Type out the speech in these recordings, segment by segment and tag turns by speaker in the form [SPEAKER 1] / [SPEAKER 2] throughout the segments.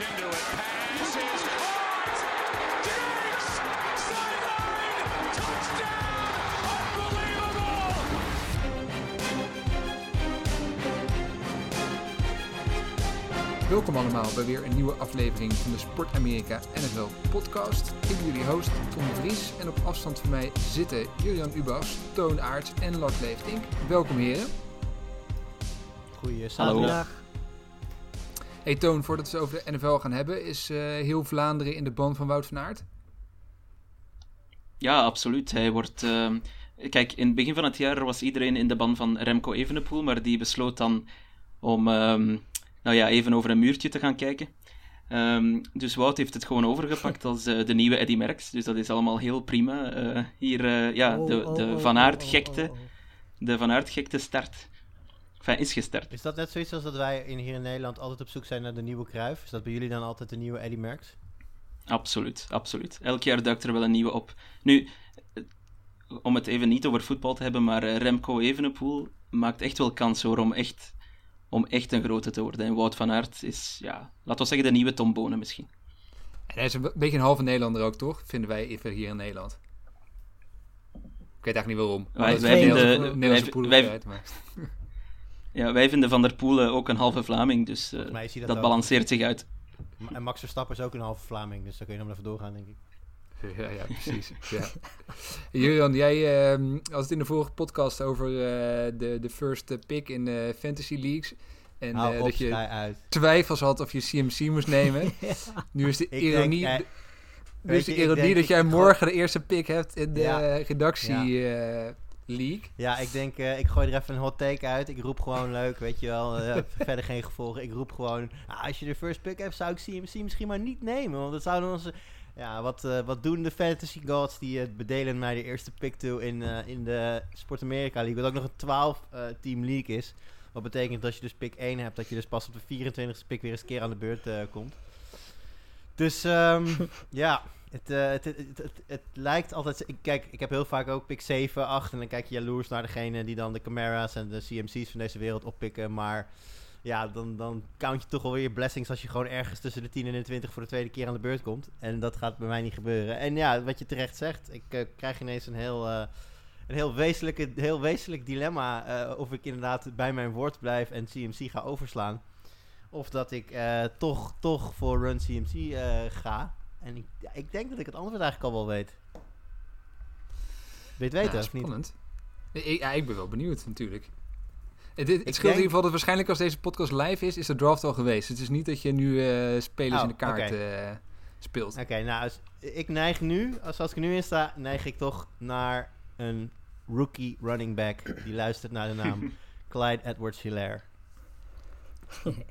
[SPEAKER 1] into it. Pass is caught. Diggs! Sideline! Touchdown! Unbelievable!
[SPEAKER 2] Welkom allemaal bij weer een nieuwe aflevering van de Sport Amerika NFL podcast. Ik ben jullie host Tom de Vries en op afstand van mij zitten Julian Ubas, Toon Aerts en Lars Leeftink. Welkom heren.
[SPEAKER 3] Goeie zaterdag.
[SPEAKER 2] Hey Toon, voordat we het over de NFL gaan hebben, is eh, heel Vlaanderen in de band van Wout van Aert?
[SPEAKER 4] Ja, absoluut. Hij wordt. ehm, kijk, in het begin van het jaar was iedereen in de ban van Remco Evenepoel, maar die besloot dan om ehm, nou ja, even over een muurtje te gaan kijken. Ehm, dus Wout heeft het gewoon overgepakt als eh, de nieuwe Eddy Merckx. Dus dat is allemaal heel prima. Eh, hier, ja,
[SPEAKER 3] Oh,
[SPEAKER 4] de,
[SPEAKER 3] oh,
[SPEAKER 4] de
[SPEAKER 3] oh,
[SPEAKER 4] Van Aert gekte. De Van Aert gekte start. Enfin, is gestart.
[SPEAKER 3] Is dat net zoiets als dat wij in, hier in Nederland altijd op zoek zijn naar de nieuwe Kruif? Is dat bij jullie dan altijd de nieuwe Eddy Merckx?
[SPEAKER 4] Absoluut, absoluut. Elk jaar duikt er wel een nieuwe op. Nu, eh, om het even niet over voetbal te hebben, maar eh, Remco Evenepoel maakt echt wel kans hoor, om echt, om echt een grote te worden. En Wout van Aert is, ja, laten we zeggen de nieuwe Tom Bonen misschien.
[SPEAKER 2] En hij is een beetje een halve Nederlander ook, toch? Vinden wij even hier in Nederland. Ik weet eigenlijk niet waarom.
[SPEAKER 4] Wij- wij
[SPEAKER 2] poel- Nederlandse
[SPEAKER 4] wij-
[SPEAKER 2] maar-
[SPEAKER 4] Ja, wij vinden Van der Poel eh, ook een halve Vlaming, dus eh,
[SPEAKER 3] dat
[SPEAKER 4] balanceert zich uit.
[SPEAKER 3] En Max Verstappen is ook een halve Vlaming, dus daar kun je nog even doorgaan, denk ik.
[SPEAKER 2] Ja, ja, precies. ja. Julian, jij ehm had het in de vorige podcast over eh, de, de first pick in de fantasy leagues. En eh,
[SPEAKER 3] op,
[SPEAKER 2] dat je twijfels had of je CMC moest nemen. Nu is de
[SPEAKER 3] Ik
[SPEAKER 2] ironie,
[SPEAKER 3] denk,
[SPEAKER 2] nu is de ironie
[SPEAKER 3] denk,
[SPEAKER 2] dat jij morgen de eerste pick hebt in de
[SPEAKER 3] Ja.
[SPEAKER 2] redactie eh, league.
[SPEAKER 3] Ja, ik denk, eh, ik gooi er even een hot take uit. Ik roep gewoon leuk, weet je wel. eh, verder geen gevolgen. Ik roep gewoon, ah, als je de first pick hebt, zou ik CMC misschien maar niet nemen. Want dat zou dan onze... Ja, wat, eh, wat doen de fantasy gods? Die eh, bedelen mij de eerste pick toe in, in de Sport America League. Wat ook nog een 12 eh, team league is. Wat betekent dat als je dus pick 1 hebt, dat je dus pas op de 24e pick weer eens een keer aan de beurt komt. Dus ehm, ja, het, eh, het, het, het, lijkt altijd... Ik, kijk, ik heb heel vaak ook pick 7, 8 en dan kijk je jaloers naar degene die dan de Camara's en de CMC's van deze wereld oppikken. Maar ja, dan, dan count je toch wel weer je blessings als je gewoon ergens tussen de 10 en de 20 voor de tweede keer aan de beurt komt. En dat gaat bij mij niet gebeuren. En ja, wat je terecht zegt, ik eh, krijg ineens een heel... eh, een heel, wezenlijke, heel wezenlijk dilemma of ik inderdaad bij mijn woord blijf en CMC ga overslaan. Of dat ik toch, toch voor Run CMC ga. En ik, ik denk dat ik het antwoord eigenlijk al wel weet. Weet weten,
[SPEAKER 2] Ja,
[SPEAKER 3] of niet?
[SPEAKER 2] spannend. Ik, ja, ik ben wel benieuwd natuurlijk. Het, het, scheelt in ieder geval dat waarschijnlijk als deze podcast live is, is de draft al geweest. Het is niet dat je nu eh, spelers
[SPEAKER 3] Oh,
[SPEAKER 2] in de kaart eh, speelt.
[SPEAKER 3] Oké, nou, als, ik neig nu, als, als ik nu in sta, neig ik toch naar een rookie running back die luistert naar de naam Clyde Edwards-Hilaire.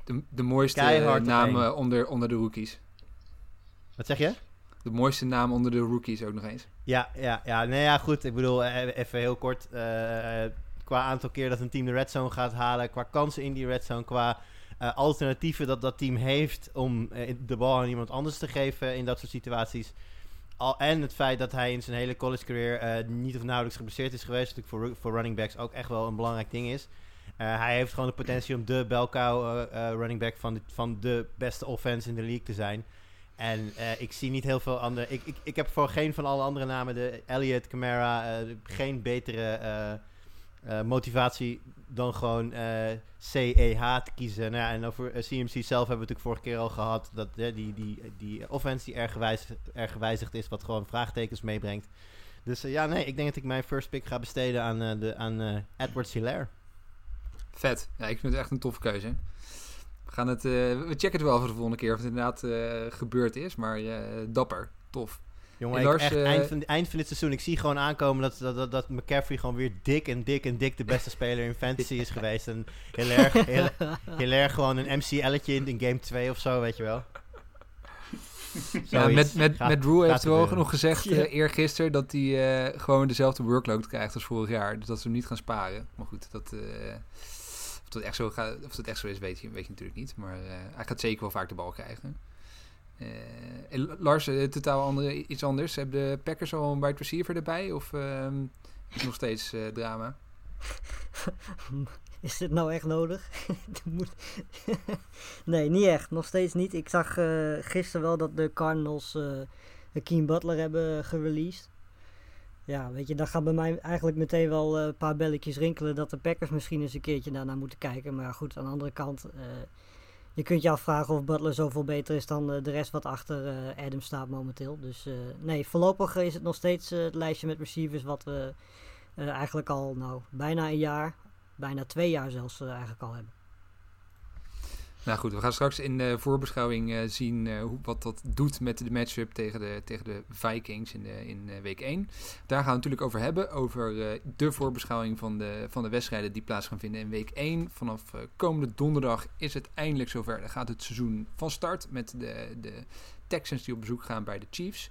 [SPEAKER 2] De, de mooiste naam eh, onder, onder de rookies.
[SPEAKER 3] Wat zeg je?
[SPEAKER 2] De mooiste naam onder de rookies ook nog eens.
[SPEAKER 3] Ja, ja, ja. Nee, ja, goed. Ik bedoel, eh, even heel kort. eh, eh, qua aantal keer dat een team de red zone gaat halen, qua kansen in die red zone, qua eh, alternatieven dat dat team heeft om eh, de bal aan iemand anders te geven in dat soort situaties. Al, en het feit dat hij in zijn hele college career eh, niet of nauwelijks geblesseerd is geweest, natuurlijk voor, voor running backs ook echt wel een belangrijk ding is. Eh, hij heeft gewoon de potentie om de belkou eh, eh, running back van de, van de beste offense in de league te zijn. En eh, ik zie niet heel veel andere. Ik, ik, ik heb voor geen van alle andere namen, de Elliott, Camara, eh, geen betere eh, motivatie dan gewoon eh, CEH te kiezen. Nou ja, en over CMC zelf hebben we natuurlijk vorige keer al gehad. Dat eh, die, die, die offense die erg gewijzigd, is, wat gewoon vraagtekens meebrengt. Dus ja, nee, ik denk dat ik mijn first pick ga besteden aan, de, aan Edwards Hilaire.
[SPEAKER 2] Vet. Ja, ik vind het echt een toffe keuze. We, gaan het, eh, we checken het wel voor de volgende keer of het inderdaad eh, gebeurd is. Maar eh, dapper. Tof.
[SPEAKER 3] Jongen,
[SPEAKER 2] Lars,
[SPEAKER 3] echt, eind, van, eind van dit seizoen, ik zie gewoon aankomen dat, dat, dat, dat McCaffrey gewoon weer dik en dik en dik de beste speler in fantasy is geweest. En heel erg, heel, heel erg gewoon een MCL'tje in, in game 2 of zo, weet je wel.
[SPEAKER 2] Ja, met, met,
[SPEAKER 3] Gaat-
[SPEAKER 2] met Drew heeft wel nog gezegd
[SPEAKER 5] Ja.
[SPEAKER 2] eh eergisteren dat hij eh, gewoon dezelfde workload krijgt als vorig jaar. Dus dat ze hem niet gaan sparen. Maar goed, dat, eh, of, dat echt zo of dat echt zo is, weet je, weet natuurlijk niet. Maar eh, hij gaat zeker wel vaak de bal krijgen. Eh, Lars, eh, totaal andere, iets anders. Hebben de Packers al een wide receiver erbij? Of ehm, is nog steeds drama?
[SPEAKER 5] is dit nou echt nodig? Nee, niet echt. Nog steeds niet. Ik zag gisteren wel dat de Cardinals Keen Butler hebben gereleased. Ja, weet je, dan gaat bij mij eigenlijk meteen wel een paar belletjes rinkelen dat de Packers misschien eens een keertje daarna moeten kijken. Maar goed, aan de andere kant, je kunt je afvragen of Butler zoveel beter is dan de rest wat achter Adam staat momenteel. Dus nee, voorlopig is het nog steeds het lijstje met receivers wat we eigenlijk al nou, bijna een jaar, bijna twee jaar zelfs eigenlijk al hebben.
[SPEAKER 2] Nou goed, we gaan straks in de voorbeschouwing uh, zien uh, hoe, wat dat doet met de matchup tegen de, tegen de Vikings in, de, in uh, week 1. Daar gaan we natuurlijk over hebben, over de voorbeschouwing van de, van de wedstrijden die plaats gaan vinden in week 1. Vanaf komende donderdag is het eindelijk zover. Dan gaat het seizoen van start met de, de Texans die op bezoek gaan bij de Chiefs.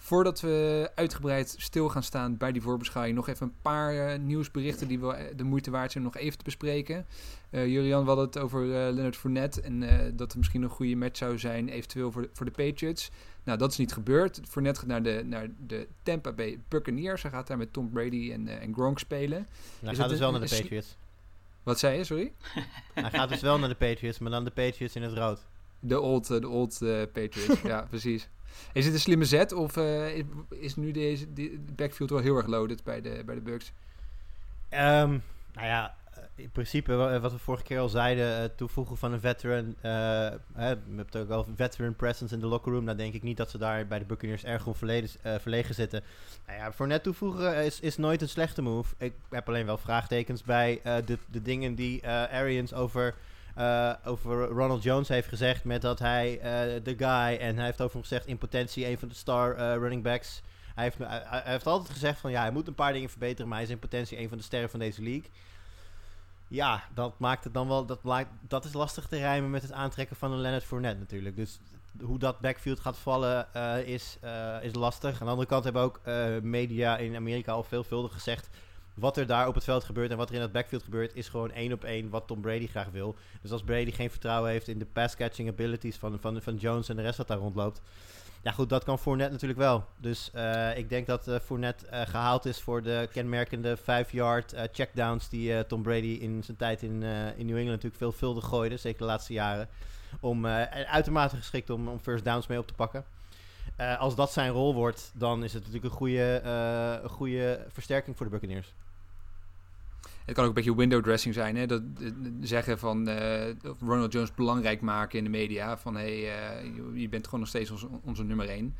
[SPEAKER 2] Voordat we uitgebreid stil gaan staan bij die voorbeschouwing, nog even een paar uh, nieuwsberichten die we de moeite waard zijn om nog even te bespreken. Uh, Julian, we hadden het over uh, Leonard Fournette en dat het misschien een goede match zou zijn, eventueel voor de, voor de Patriots. Nou, dat is niet gebeurd. Fournette gaat naar de, naar de Tampa Bay Buccaneers. Hij gaat daar met Tom Brady en, en Gronk spelen.
[SPEAKER 3] Hij gaat dus wel naar de Patriots.
[SPEAKER 2] Wat zei je, sorry?
[SPEAKER 3] Hij gaat dus wel naar de Patriots, maar dan de Patriots in het rood.
[SPEAKER 2] De old, de old Patriots, ja, precies. Is het een slimme zet of uh, is nu deze de backfield wel heel erg loaded bij de, bij de Bucks?
[SPEAKER 3] Um, nou ja, in principe wat we vorige keer al zeiden, uh, toevoegen van een veteran. Uh, hè, we hebben ook wel veteran presence in de locker room. Nou denk ik niet dat ze daar bij de Buccaneers erg verleden, verlegen zitten. Nou ja, voor net toevoegen is, is nooit een slechte move. Ik heb alleen wel vraagtekens bij de, de dingen die Arians over uh, over Ronald Jones heeft gezegd met dat hij de guy en hij heeft over gezegd in potentie een van de star uh, running backs. Hij heeft, heeft altijd gezegd van ja, hij moet een paar dingen verbeteren, maar hij is in potentie een van de sterren van deze league. Ja, dat maakt het dan wel. Dat, dat is lastig te rijmen met het aantrekken van een Leonard Fournette natuurlijk. Dus hoe dat backfield gaat vallen is, is lastig. Aan de andere kant hebben ook media in Amerika al veelvuldig gezegd wat er daar op het veld gebeurt en wat er in het backfield gebeurt, is gewoon één op één wat Tom Brady graag wil. Dus als Brady geen vertrouwen heeft in de pass-catching abilities van, van, van Jones en de rest wat daar rondloopt. Ja, goed, dat kan Fournette natuurlijk wel. Dus uh, ik denk dat uh, Fournette uh, gehaald is voor de kenmerkende 5-yard checkdowns die Tom Brady in zijn tijd in, in New England natuurlijk veelvuldig gooide, zeker de laatste jaren. Om, uitermate geschikt om, om first downs mee op te pakken. als dat zijn rol wordt, dan is het natuurlijk een goede, een goede versterking voor de Buccaneers.
[SPEAKER 2] Het kan ook een beetje window dressing zijn. Hè? Dat, zeggen van uh, Ronald Jones belangrijk maken in de media. Van hé, hey, uh, je bent gewoon nog steeds onze, onze nummer één.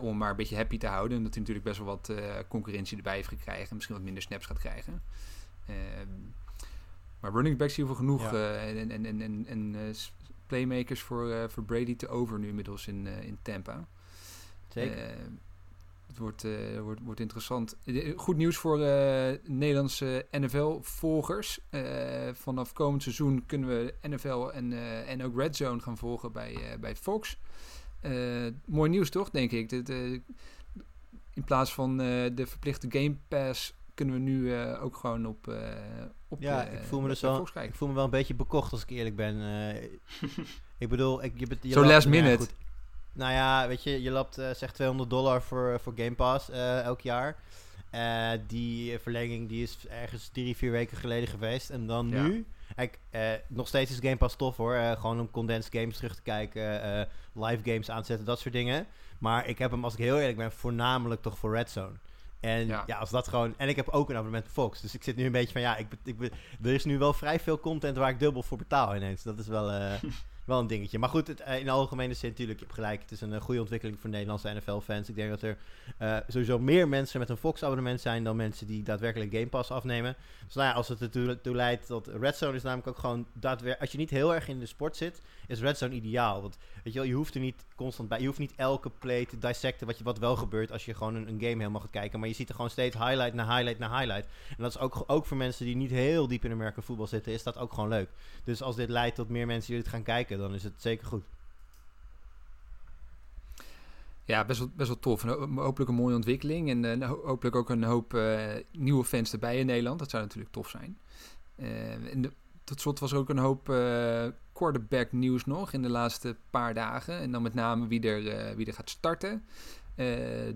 [SPEAKER 2] Om hem maar een beetje happy te houden. En dat hij natuurlijk best wel wat concurrentie erbij heeft gekregen. Misschien wat minder snaps gaat krijgen. Ehm, maar running backs hier voor genoeg. Ja. en en, en, en, en playmakers voor, voor Brady te over nu inmiddels in, in Tampa.
[SPEAKER 3] Zeker.
[SPEAKER 2] Het wordt, uh, wordt, wordt interessant. Goed nieuws voor uh, Nederlandse NFL-volgers. Vanaf komend seizoen kunnen we NFL en, en ook Red Zone gaan volgen bij, bij Fox. mooi nieuws toch, denk ik. In plaats van de verplichte Game Pass kunnen we nu ook gewoon op, op
[SPEAKER 3] Ja, ik voel me dus wel, ik voel me wel een beetje bekocht als ik eerlijk ben. ik bedoel, ik, je, je
[SPEAKER 2] Zo last minute.
[SPEAKER 3] Nou ja, weet je, je lapt uh, zeg 200 dollar voor, voor Game Pass uh, elk jaar. Uh, die verlenging die is ergens drie, vier weken geleden geweest. En dan ja. nu... Kijk, nog steeds is Game Pass tof hoor. gewoon om condensed games terug te kijken. live games aanzetten, dat soort dingen. Maar ik heb hem, als ik heel eerlijk ben, voornamelijk toch voor Red Zone. En ja. ja. als dat gewoon. En ik heb ook een abonnement Fox. Dus ik zit nu een beetje van ja, ik, ik, er is nu wel vrij veel content waar ik dubbel voor betaal ineens. Dat is wel. Wel een dingetje. Maar goed, het, in de algemene zin natuurlijk, je hebt gelijk. Het is een uh, goede ontwikkeling voor Nederlandse NFL-fans. Ik denk dat er uh, sowieso meer mensen met een Fox-abonnement zijn dan mensen die daadwerkelijk Game Pass afnemen. Dus nou ja, als het ertoe toe leidt dat Red Zone is namelijk ook gewoon. Als je niet heel erg in de sport zit, is Red Zone ideaal. Want weet je wel, je hoeft er niet constant bij... Je hoeft niet elke play te dissecten wat, je, wat wel gebeurt als je gewoon een, game helemaal gaat kijken. Maar je ziet er gewoon steeds highlight na highlight na highlight. En dat is ook, ook voor mensen die niet heel diep in American voetbal zitten, is dat ook gewoon leuk. Dus als dit leidt tot meer mensen die dit gaan kijken, dan is het zeker goed.
[SPEAKER 2] Ja, best wel, best wel tof. En hopelijk een mooie ontwikkeling. En uh, hopelijk ook een hoop uh, nieuwe fans erbij in Nederland. Dat zou natuurlijk tof zijn. En de, tot slot was er ook een hoop quarterback nieuws nog in de laatste paar dagen. En dan met name wie er, wie er gaat starten.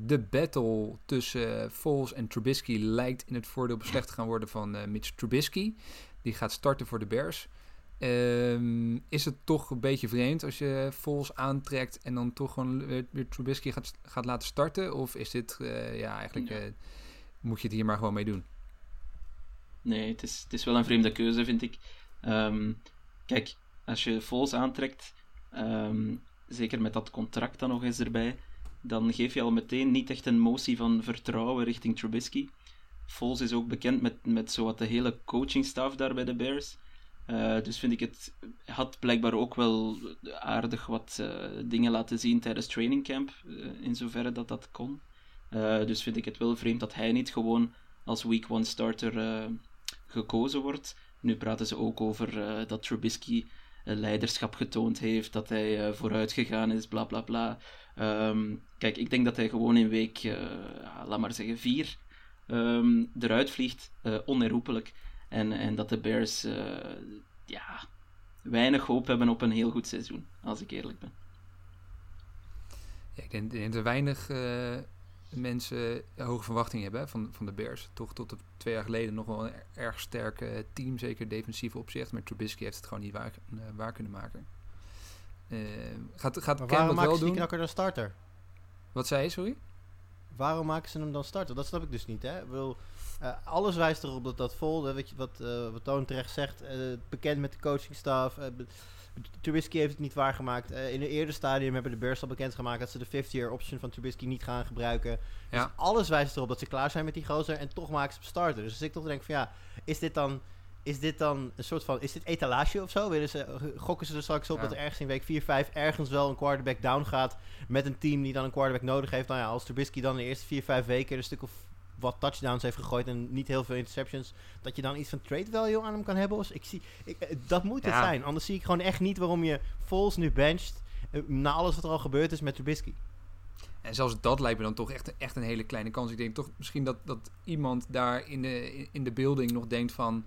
[SPEAKER 2] de battle tussen Foles en Trubisky lijkt in het voordeel beslecht te gaan worden van Mitch Trubisky. die gaat starten voor de Bears. Ehm, is het toch een beetje vreemd als je Vols aantrekt en dan toch gewoon weer, weer Trubisky gaat, gaat laten starten? Of is dit, eh, ja, eigenlijk
[SPEAKER 4] Ja.
[SPEAKER 2] eh, moet je het hier maar gewoon mee doen?
[SPEAKER 4] Nee, het is, het is wel een vreemde keuze, vind ik. Ehm, kijk, als je Foles aantrekt, ehm, zeker met dat contract dan nog eens erbij, dan geef je al meteen niet echt een motie van vertrouwen richting Trubisky. Foles is ook bekend met, met zowat de hele coachingstaf daar bij de Bears. Eh, dus vind ik het had blijkbaar ook wel aardig wat eh, dingen laten zien tijdens trainingcamp, eh in zoverre dat dat kon. Dus vind ik het wel vreemd dat hij niet gewoon als week one starter gekozen wordt. Nu praten ze ook over dat Trubisky leiderschap getoond heeft, dat hij vooruit gegaan is, bla bla bla. Ehm, kijk, ik denk dat hij gewoon in week, laat maar zeggen, vier ehm, eruit vliegt, onherroepelijk. En, en dat de Bears eh, ja, weinig hoop hebben op een heel goed seizoen, als ik eerlijk ben.
[SPEAKER 2] Ja, ik denk, dat er weinig eh, mensen hoge verwachtingen hebben hè, van, van de Bears. Toch tot de twee jaar geleden nog wel een er- erg sterk eh, team, zeker defensief opzicht. Maar Trubisky heeft het gewoon niet waar, waar kunnen maken. Eh, gaat gaat
[SPEAKER 3] maken
[SPEAKER 2] wel
[SPEAKER 3] ze die
[SPEAKER 2] doen?
[SPEAKER 3] knakker dan starter?
[SPEAKER 2] Wat zei je, sorry?
[SPEAKER 3] Waarom maken ze hem dan starter? Dat snap ik dus niet, hè? Ik bedoel, eh, alles wijst erop dat dat vol, weet je wat, eh wat Toon terecht zegt, eh, bekend met de coachingstaf. Trubisky heeft het niet waargemaakt. In een eerder stadium hebben de Bears al bekendgemaakt dat ze de 50-year option van Trubisky niet gaan gebruiken.
[SPEAKER 2] Ja.
[SPEAKER 3] Dus alles wijst erop dat ze klaar zijn met die gozer en toch maken ze hem starter. Dus als ik toch denk van ja, is dit dan, is dit dan een soort van, is dit etalage of zo? Willen ze, gokken ze er straks op
[SPEAKER 2] Ja.
[SPEAKER 3] dat er ergens in week 4, 5 ergens wel een quarterback down gaat met een team die dan een quarterback nodig heeft. Nou ja, als Trubisky dan de eerste 4, 5 weken een stuk of wat touchdowns heeft gegooid en niet heel veel interceptions, dat je dan iets van trade value aan hem kan hebben. Of, ik zie, ik, eh, dat moet het
[SPEAKER 2] Ja.
[SPEAKER 3] zijn. Anders zie ik gewoon echt niet waarom je Foles nu bencht eh, na alles wat er al gebeurd is met Trubisky.
[SPEAKER 2] En zelfs dat lijkt me dan toch echt, echt een hele kleine kans. Ik denk toch misschien dat, dat iemand daar in de, in de building nog denkt van...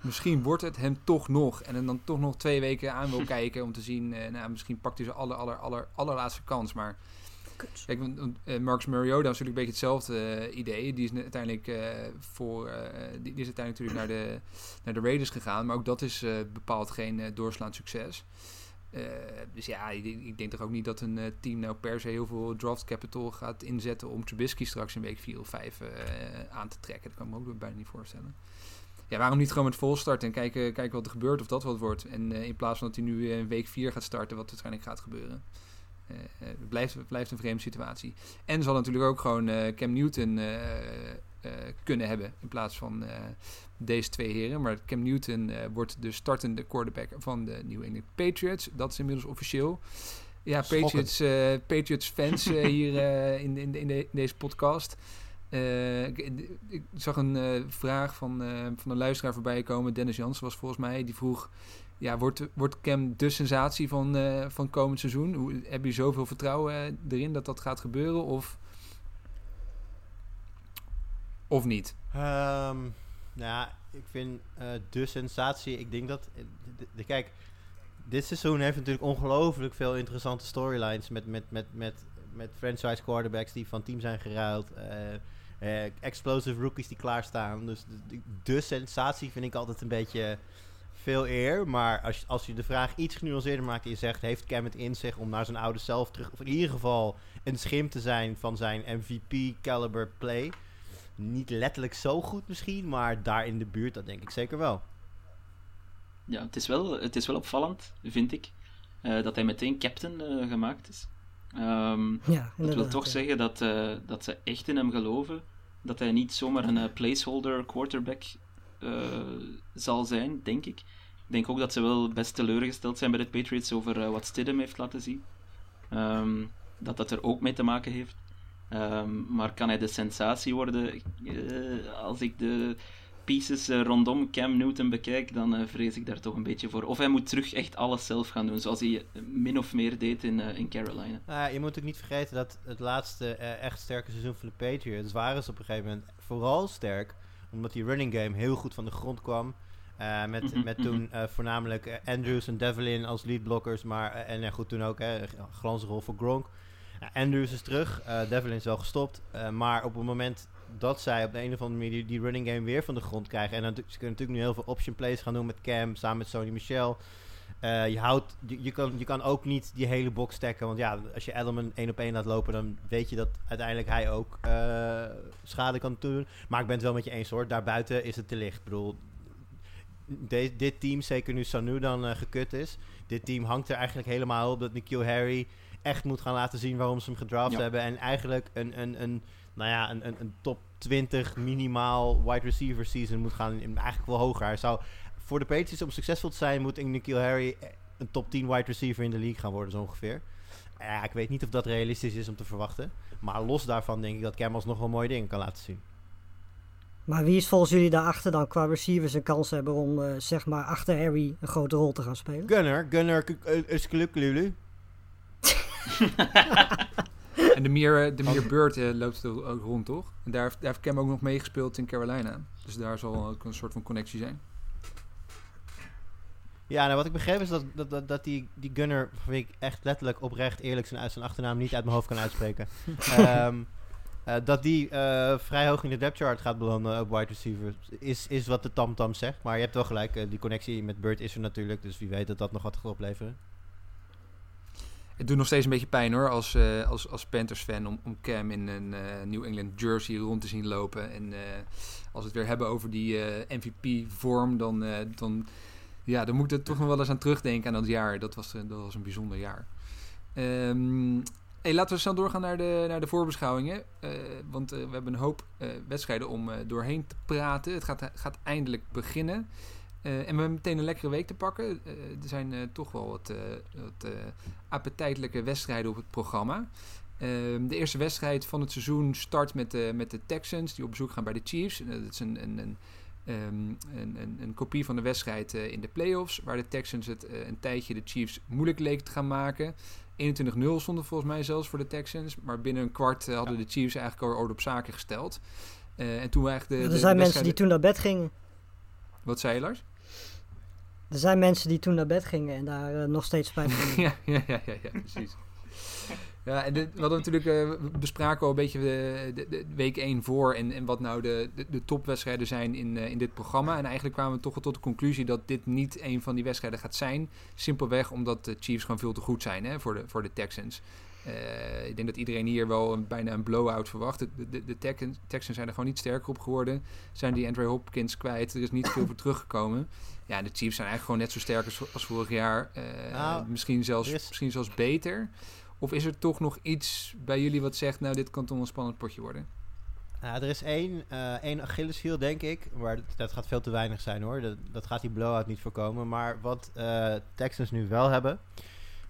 [SPEAKER 2] Misschien wordt het hem toch nog. En dan toch nog twee weken aan wil kijken om te zien... eh, nou, misschien pakt hij zijn aller, aller, aller, allerlaatste kans. Maar
[SPEAKER 5] Kut.
[SPEAKER 2] kijk, want, eh, is natuurlijk een beetje hetzelfde eh, idee. Die is uiteindelijk eh, voor... die, die is uiteindelijk natuurlijk naar de, naar de Raiders gegaan. Maar ook dat is bepaald geen doorslaand succes. Dus ja, ik, ik denk toch ook niet dat een team nou per se heel veel draft capital gaat inzetten om Trubisky straks in week 4 of 5 eh, aan te trekken. Dat kan ik me ook bijna niet voorstellen. Ja, waarom niet gewoon met vol starten en kijken, kijken wat er gebeurt of dat wat wordt. En in plaats van dat hij nu in week 4 gaat starten, wat waarschijnlijk gaat gebeuren. Eh, het, blijft, het blijft een vreemde situatie. En zal natuurlijk ook gewoon eh, Cam Newton eh, kunnen hebben in plaats van deze twee heren. Maar Cam Newton wordt de startende quarterback van de New England Patriots. Dat is inmiddels officieel. Ja. Patriots, Patriots fans hier in, in, in, de- in deze podcast. Ik, ik zag een vraag van, van een luisteraar voorbij komen. Dennis Jansen was volgens mij. Die vroeg, ja, wordt, wordt Cam de sensatie van, eh, van komend seizoen? Hoe, heb je zoveel vertrouwen eh, erin dat dat gaat gebeuren? Of, of niet?
[SPEAKER 3] Ehm, nou ik vind eh, de sensatie. Ik denk dat. de, kijk, dit seizoen heeft natuurlijk ongelooflijk veel interessante storylines. Met, met, met, met, met franchise quarterbacks die van team zijn geruild. explosive rookies die klaarstaan. Dus de sensatie vind ik altijd een beetje veel eer. Maar als, je- als je de vraag iets genuanceerder maakt en je zegt... heeft Cam het in zich om naar zijn oude zelf terug... of in ieder geval een schim te zijn van zijn MVP-caliber play... Niet letterlijk zo goed misschien, maar daar in de buurt, dat denk ik zeker wel.
[SPEAKER 4] Ja, het is wel, het is wel opvallend, vind ik, eh, dat hij meteen captain eh, gemaakt is. Ehm,
[SPEAKER 5] Ja,
[SPEAKER 4] dat wil toch
[SPEAKER 5] ja.
[SPEAKER 4] zeggen dat, eh, dat ze echt in hem geloven. Dat hij niet zomaar een eh, placeholder quarterback zal zijn, denk ik. Ik denk ook dat ze wel best teleurgesteld zijn bij de Patriots over eh, wat Stidham heeft laten zien. Ehm, dat dat er ook mee te maken heeft. Ehm, maar kan hij de sensatie worden? Eh, als ik de pieces eh, rondom Cam Newton bekijk, dan eh, vrees ik daar toch een beetje voor. Of hij moet terug echt alles zelf gaan doen, zoals hij eh, min of meer deed in, eh, in Carolina.
[SPEAKER 3] Nou ja, je moet ook niet vergeten dat het laatste eh, echt sterke seizoen van de Patriots waren ze op een gegeven moment vooral sterk, omdat die running game heel goed van de grond kwam. Eh, met,
[SPEAKER 4] Mhm,
[SPEAKER 3] met
[SPEAKER 4] mhm.
[SPEAKER 3] toen eh, voornamelijk eh, Andrews en Devlin als leadblockers, maar en ja, goed toen ook hè, een glansrol voor Gronk. Andrews is terug, Devlin is wel gestopt, maar op het moment dat zij op de een of andere manier die, die running game weer van de grond krijgen. En dan, ze kunnen natuurlijk nu heel veel option plays gaan doen met Cam, samen met Sony Michel. Eh, je, houdt, je, je kan, je kan ook niet die hele box stacken. Want ja, als je Edelman één op één laat lopen, dan weet je dat uiteindelijk hij ook eh, schade kan doen. Maar ik ben het wel met je eens hoor. Daarbuiten is het te licht. Ik bedoel, de- dit team, zeker nu Sanu dan eh, gekut is. Dit team hangt er eigenlijk helemaal op dat Nikhil Harry echt moet gaan laten zien waarom ze hem gedraft
[SPEAKER 4] Ja.
[SPEAKER 3] hebben. En eigenlijk een, een, een, nou ja, een, een, een top 20 minimaal wide receiver season moet gaan. Eigenlijk wel hoger. Hij zou, voor de Patriots om succesvol te zijn, moet Nikhil Harry eh, een top 10 wide receiver in de league gaan worden, zo ongeveer. Ja, ik weet niet of dat realistisch is om te verwachten. Maar los daarvan denk ik dat Cam nog wel mooie dingen kan laten zien.
[SPEAKER 5] Maar wie is volgens jullie daarachter dan qua receivers een kans hebben om eh, zeg maar achter Harry een grote rol te gaan spelen?
[SPEAKER 3] Gunner, Gunner, is Lulu.
[SPEAKER 2] En de Meer, de Meer Bird eh, loopt er ook rond, toch? En daar, heeft- daar heeft Cam ook nog meegespeeld in Carolina. Dus daar zal ook een soort van connectie zijn.
[SPEAKER 3] Ja, nou wat ik begreep is dat, dat, dat, dat die, die Gunner, ik echt letterlijk oprecht eerlijk zijn, uit zijn achternaam niet uit mijn hoofd kan uitspreken. Ehm, eh, dat die eh, vrij hoog in de depth chart gaat belanden op wide receiver. Is, is wat de tamtam zegt. Maar je hebt wel gelijk, eh, die connectie met Bird is er natuurlijk. Dus wie weet dat dat nog wat gaat opleveren.
[SPEAKER 2] Het doet nog steeds een beetje pijn hoor, als, als, als Panthers-fan, om, om Cam in een New England jersey rond te zien lopen. En als we het weer hebben over die MVP-vorm, dan, dan, ja, dan moet ik er toch nog wel eens aan terugdenken aan dat jaar. Dat was, eh, dat was een bijzonder jaar. Hey, laten we snel doorgaan naar de, naar de voorbeschouwingen. Eh, want eh, we hebben een hoop wedstrijden om doorheen te praten. Het gaat, gaat eindelijk beginnen. En we hebben meteen een lekkere week te pakken. Er zijn toch wel wat, wat appetijtelijke wedstrijden op het programma. Ehm, de eerste wedstrijd van het seizoen start met de, met de Texans, die op bezoek gaan bij de Chiefs. Dat is een, een, een, ehm, een, een, een kopie van de wedstrijd eh, in de playoffs, waar de Texans het eh, een tijdje de Chiefs moeilijk leek te gaan maken. 21-0 stonden volgens mij zelfs voor de Texans, maar binnen een kwart eh, hadden de Chiefs eigenlijk al orde op zaken gesteld. Eh, en toen eigenlijk de,
[SPEAKER 5] er
[SPEAKER 2] de
[SPEAKER 5] zijn mensen die toen naar bed gingen.
[SPEAKER 2] Wat zei je, Lars?
[SPEAKER 5] Er zijn mensen die toen naar bed gingen en daar nog steeds spijt van hebben.
[SPEAKER 2] ja, ja, ja, ja, ja, precies. Ja, en dit, we hadden natuurlijk eh, we bespraken al een beetje de, de, de week 1 voor en, en wat nou de, de, de topwedstrijden zijn in, eh, in dit programma. En eigenlijk kwamen we toch wel tot de conclusie dat dit niet een van die wedstrijden gaat zijn. Simpelweg omdat de Chiefs gewoon veel te goed zijn hè, voor, de, voor de Texans. Eh, ik denk dat iedereen hier wel een, bijna een blowout verwacht. De, de, de Texans, Texans zijn er gewoon niet sterker op geworden. Zijn die Andre Hopkins kwijt. Er is niet veel voor teruggekomen. Ja, de Chiefs zijn eigenlijk gewoon net zo sterk als, als vorig jaar.
[SPEAKER 3] Nou,
[SPEAKER 2] misschien, zelfs,
[SPEAKER 3] is-
[SPEAKER 2] misschien zelfs beter. Of is er toch nog iets bij jullie wat zegt... nou, dit kan toch een spannend potje worden?
[SPEAKER 3] Ja, er is één, eh één Achilleshiel, denk ik. Maar dat, gaat veel te weinig zijn hoor. Dat, dat gaat die blowout niet voorkomen. Maar wat eh, Texans nu wel hebben,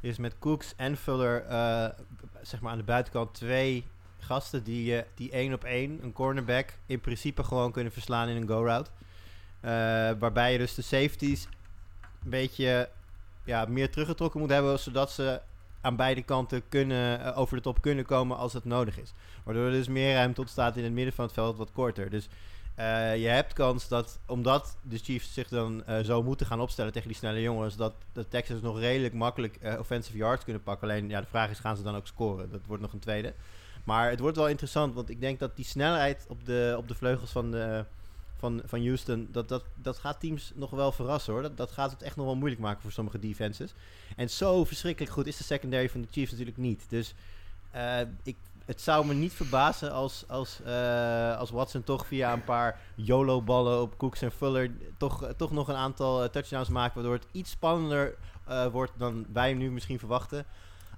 [SPEAKER 3] is met Cooks en Fuller, eh, zeg maar aan de buitenkant, twee gasten die, die één op één, een cornerback, in principe gewoon kunnen verslaan in een go-route. Waarbij je dus de safeties een beetje ja, meer teruggetrokken moet hebben, zodat ze aan beide kanten kunnen, eh, over de top kunnen komen als het nodig is. Waardoor er dus meer ruimte ontstaat in het midden van het veld, wat korter. Dus eh, je hebt kans dat, omdat de Chiefs zich dan eh, zo moeten gaan opstellen tegen die snelle jongens, dat de Texans nog redelijk makkelijk offensive yards kunnen pakken. Alleen, ja, de vraag is, gaan ze dan ook scoren? Dat wordt nog een tweede. Maar het wordt wel interessant, want ik denk dat die snelheid op de, op de vleugels van, de, van, van Houston, dat, dat, dat gaat teams nog wel verrassen hoor. Dat, dat gaat het echt nog wel moeilijk maken voor sommige defenses. En zo verschrikkelijk goed is de secondary van de Chiefs natuurlijk niet. Dus eh, ik, het zou me niet verbazen als, als, eh, als Watson toch via een paar YOLO-ballen op Cooks en Fuller toch, toch nog een aantal eh, touchdowns maakt, waardoor het iets spannender wordt dan wij nu misschien verwachten.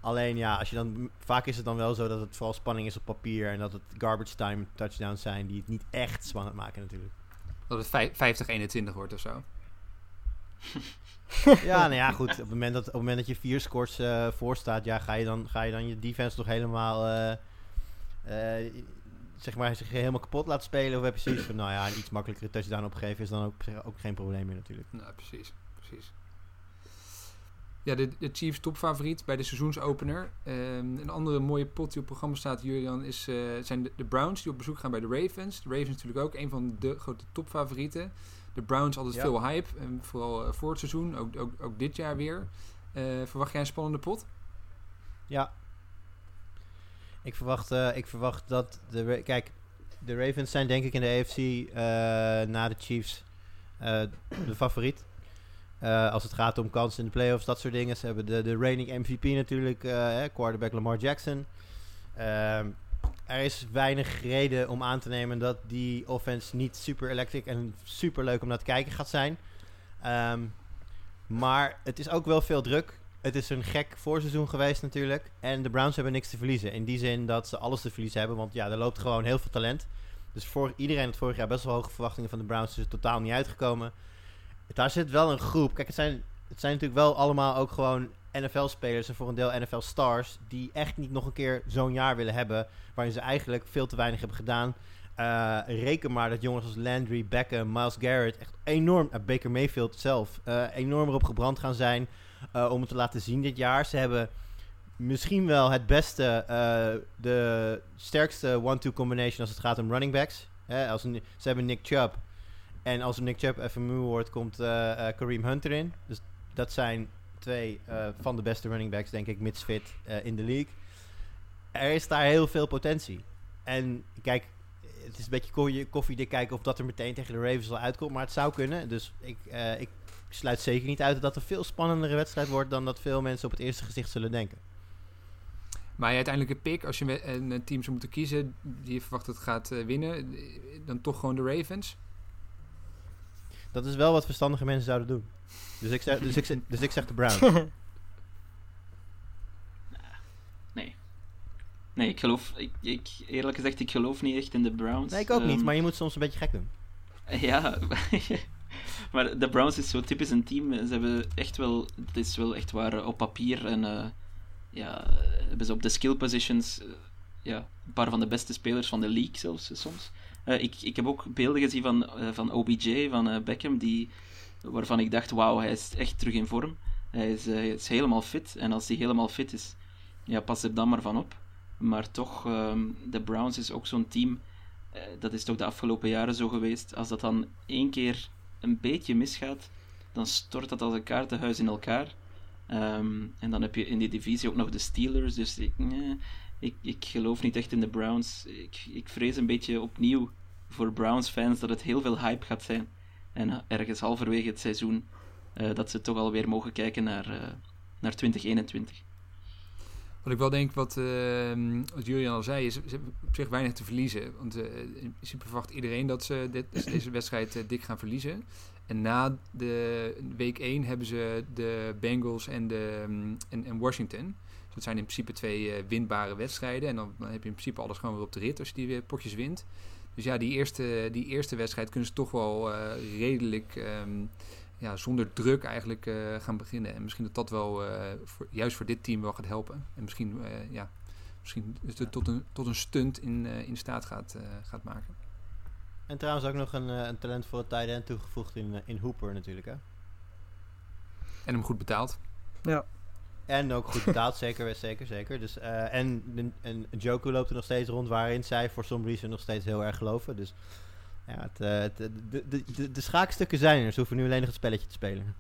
[SPEAKER 3] Alleen ja, als je dan, vaak is het dan wel zo dat het vooral spanning is op papier en dat het garbage time touchdowns zijn die het niet echt spannend maken natuurlijk.
[SPEAKER 2] Dat het vij- 50-21 wordt of zo.
[SPEAKER 3] Ja, nou ja, goed. Op het moment dat, op het moment dat je vier scores eh voor staat, ja, ga, je dan, ga je dan je defense toch helemaal, eh, eh, zeg maar, zich helemaal kapot laten spelen? Of heb je zoiets van, nou ja, een iets makkelijkere touchdown opgeven is dan ook, ook geen probleem meer natuurlijk.
[SPEAKER 2] Nou, precies. precies. Ja, de, de Chiefs topfavoriet bij de seizoensopener. Ehm, een andere mooie pot die op programma staat, Jurian, is, eh, zijn de, de Browns die op bezoek gaan bij de Ravens. De Ravens natuurlijk ook een van de grote topfavorieten. De Browns altijd
[SPEAKER 3] Ja.
[SPEAKER 2] veel hype, en vooral eh, voor het seizoen, ook, ook, ook dit jaar weer. Eh, verwacht jij een spannende pot?
[SPEAKER 3] Ja. Ik verwacht, ik verwacht dat de. Kijk, de Ravens zijn denk ik in de AFC na de Chiefs de favoriet. Eh, als het gaat om kansen in de playoffs, dat soort dingen. Ze hebben de, de reigning MVP natuurlijk, eh, quarterback Lamar Jackson. Ehm, er is weinig reden om aan te nemen dat die offense niet super electric en super leuk om naar te kijken gaat zijn. Ehm, maar het is ook wel veel druk. Het is een gek voorseizoen geweest natuurlijk. En de Browns hebben niks te verliezen. In die zin dat ze alles te verliezen hebben. Want ja, er loopt gewoon heel veel talent. Dus voor iedereen had vorig jaar best wel hoge verwachtingen van de Browns. Dus is totaal niet uitgekomen. Daar zit wel een groep. Kijk, het zijn, het zijn natuurlijk wel allemaal ook gewoon NFL-spelers. En voor een deel NFL-stars. Die echt niet nog een keer zo'n jaar willen hebben. Waarin ze eigenlijk veel te weinig hebben gedaan. Eh, reken maar dat jongens als Landry, Beckham, Miles Garrett echt enorm, eh, Baker Mayfield zelf, eh, enorm erop gebrand gaan zijn om het te laten zien dit jaar. Ze hebben misschien wel het beste, de sterkste one-two combination als het gaat om running backs. Als ze hebben Nick Chubb. En als Nick Chubb even moe wordt, komt eh, eh, Kareem Hunter in. Dus dat zijn twee eh, van de beste running backs, denk ik, mits fit in de league. Er is daar heel veel potentie. En kijk, het is een beetje ko- koffiedik kijken of dat er meteen tegen de Ravens al uitkomt. Maar het zou kunnen. Dus ik, ik sluit zeker niet uit dat het een veel spannendere wedstrijd wordt dan dat veel mensen op het eerste gezicht zullen denken.
[SPEAKER 2] Maar je uiteindelijke pick, als je een team zou moeten kiezen die je verwacht dat het gaat winnen, dan toch gewoon de Ravens.
[SPEAKER 3] Dat is wel wat verstandige mensen zouden doen. Dus ik zeg, dus ik, zeg- dus ik zeg de Browns.
[SPEAKER 4] Nee, ik geloof... Ik, ik, eerlijk gezegd, ik geloof niet echt in de Browns.
[SPEAKER 3] Nee, ik ook niet,
[SPEAKER 4] Ehm,
[SPEAKER 3] maar je moet soms een beetje gek doen.
[SPEAKER 4] Ja, maar de Browns is zo typisch een team. Ze hebben echt wel, het is wel echt waar eh, op papier en eh, ja, eh, hebben ze op de skill positions eh, ja, een paar van de beste spelers van de league zelfs eh, soms. Eh, ik, ik heb ook beelden gezien van, eh, van OBJ, van eh, Beckham, die, waarvan ik dacht, wauw, hij is echt terug in vorm. Hij is, is helemaal fit en als hij helemaal fit is, ja, pas er dan maar van op. Maar toch, ehm, de Browns is ook zo'n team dat is toch de afgelopen jaren zo geweest. Als dat dan één keer een beetje misgaat, dan stort dat als een kaartenhuis in elkaar. Ehm, en dan heb je in die divisie ook nog de Steelers. Dus ik, ik, ik geloof niet echt in de Browns. Ik, ik vrees een beetje opnieuw voor Browns-fans dat het heel veel hype gaat zijn. En ergens halverwege het seizoen eh, dat ze toch alweer mogen kijken naar, eh, naar 2021.
[SPEAKER 2] Wat ik wel denk, wat, ehm, wat Julian al zei, is ze op zich weinig te verliezen. Want eh, in principe verwacht iedereen dat ze dit, deze wedstrijd dik gaan verliezen. En na de week 1 hebben ze de Bengals en, de, en, en Washington. Dat zijn in principe twee eh, winbare wedstrijden. En dan, dan heb je in principe alles gewoon weer op de rit als je die weer potjes wint. Dus ja, die eerste, die eerste wedstrijd kunnen ze toch wel eh, redelijk ehm, ja, zonder druk eigenlijk eh, gaan beginnen. En misschien dat dat wel eh, voor, juist voor dit team wel gaat helpen. En misschien, eh, ja, misschien is het tot een, tot een stunt in, eh, in staat gaat, eh, gaat maken.
[SPEAKER 3] En trouwens ook nog een, eh, een talent voor het tight end toegevoegd in, eh, in Hooper natuurlijk, hè?
[SPEAKER 2] En hem goed betaald.
[SPEAKER 5] Ja.
[SPEAKER 3] En ook goed betaald, zeker, zeker, zeker. Dus, eh, en, en, Joku loopt er nog steeds rond, waarin zij voor some reason nog steeds heel erg geloven. Dus ja, het, eh, het, de, de, de, de schaakstukken zijn er. Ze hoeven nu alleen nog het spelletje te spelen.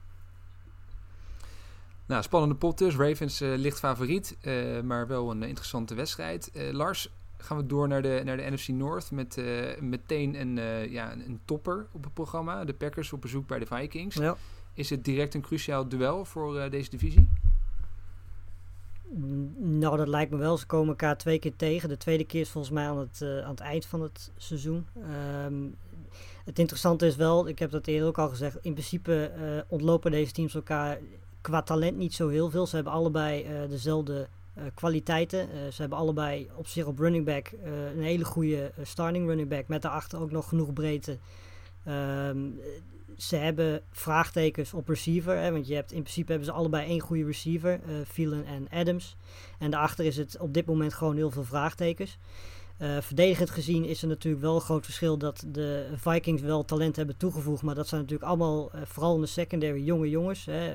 [SPEAKER 2] Nou, spannende pot dus. Ravens eh, licht favoriet, eh, maar wel een interessante wedstrijd. Eh, Lars, gaan we door naar de, naar de NFC North met eh, meteen een, eh, ja, een, een topper op het programma. De Packers op bezoek bij de Vikings.
[SPEAKER 5] Ja.
[SPEAKER 2] Is het direct een cruciaal duel voor eh, deze divisie?
[SPEAKER 5] Nou, dat lijkt me wel. Ze komen elkaar twee keer tegen. De tweede keer is volgens mij aan het, eh, aan het eind van het seizoen. Ehm, het interessante is wel, ik heb dat eerder ook al gezegd, in principe eh, ontlopen deze teams elkaar qua talent niet zo heel veel. Ze hebben allebei eh, dezelfde kwaliteiten. Ze hebben allebei op zich op running back een hele goede starting running back. Met daarachter ook nog genoeg breedte. Ehm, ze hebben vraagtekens op receiver. Hè, want je hebt, in principe hebben ze allebei één goede receiver. eh Phelan en Adams. En daarachter is het op dit moment gewoon heel veel vraagtekens. Eh, verdedigend gezien is er natuurlijk wel een groot verschil dat de Vikings wel talent hebben toegevoegd. Maar dat zijn natuurlijk allemaal, eh, vooral in de secondary, jonge jongens. Hè,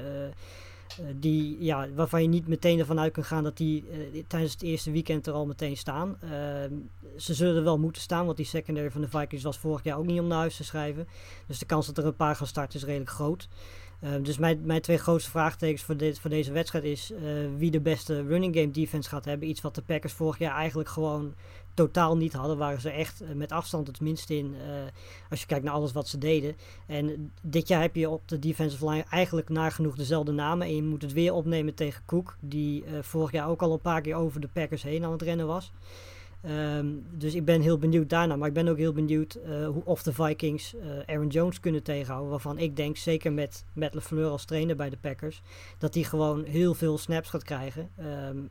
[SPEAKER 5] die, ja, waarvan je niet meteen ervan uit kan gaan dat die eh, tijdens het eerste weekend er al meteen staan. Ehm, ze zullen wel moeten staan, want die secondary van de Vikings was vorig jaar ook niet om naar huis te schrijven. Dus de kans dat er een paar gaan starten is redelijk groot. Uh, dus mijn, mijn twee grootste vraagtekens voor, dit, voor deze wedstrijd is uh, wie de beste running game defense gaat hebben. Iets wat de Packers vorig jaar eigenlijk gewoon totaal niet hadden. Waren ze echt uh, met afstand het minst in als je kijkt naar alles wat ze deden. En dit jaar heb je op de defensive line eigenlijk nagenoeg dezelfde namen. En je moet het weer opnemen tegen Cook, die vorig jaar ook al een paar keer over de Packers heen aan het rennen was. Um, dus ik ben heel benieuwd daarna. Maar ik ben ook heel benieuwd hoe, of de Vikings Aaron Jones kunnen tegenhouden. Waarvan ik denk, zeker met Matt LeFleur als trainer bij de Packers, dat hij gewoon heel veel snaps gaat krijgen. Um,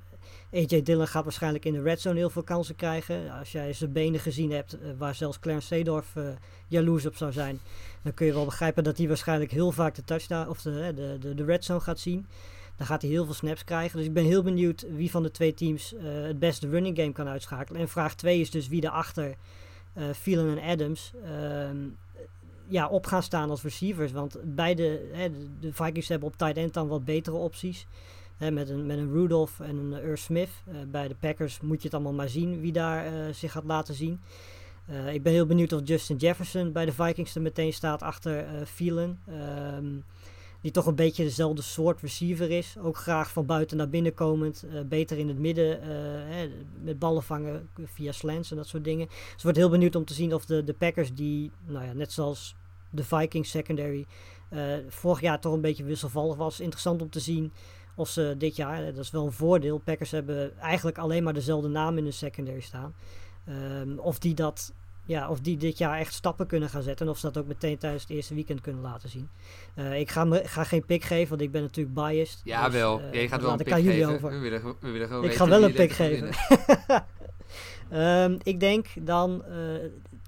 [SPEAKER 5] AJ Dillon gaat waarschijnlijk in de red zone heel veel kansen krijgen. Als jij zijn benen gezien hebt, uh, waar zelfs Clarence Seedorf jaloers op zou zijn, dan kun je wel begrijpen dat hij waarschijnlijk heel vaak de touchdown of de, de, de, red zone gaat zien. Dan gaat hij heel veel snaps krijgen. Dus ik ben heel benieuwd wie van de twee teams uh, het beste running game kan uitschakelen. En vraag 2 is dus wie erachter uh, Phelan en Adams uh, ja, op gaan staan als receivers. Want beide, hè, de Vikings hebben op tight end dan wat betere opties. Hè, met, een, met een Rudolph en een Earl Smith. Uh, bij de Packers moet je het allemaal maar zien wie daar zich gaat laten zien. ik ben heel benieuwd of Justin Jefferson bij de Vikings er meteen staat achter Phelan. Um, die toch een beetje dezelfde soort receiver is. Ook graag van buiten naar binnen komend. Beter in het midden. Hè, met ballen vangen via slants en dat soort dingen. Dus ik word heel benieuwd om te zien of de, de Packers die, nou ja, net zoals de Vikings secondary, vorig jaar toch een beetje wisselvallig was. Interessant om te zien of ze dit jaar, dat is wel een voordeel. Packers hebben eigenlijk alleen maar dezelfde naam in de secondary staan. Um, of die dat ja, of die dit jaar echt stappen kunnen gaan zetten. En of ze dat ook meteen tijdens het eerste weekend kunnen laten zien. Uh, ik ga, me, ga geen pick geven, want ik ben natuurlijk biased.
[SPEAKER 2] Ja, dus, wel. Uh, ja, je gaat wel een pick geven. Over. We willen, we willen gewoon
[SPEAKER 5] ik ga wel een pick geven. um, ik denk dan uh,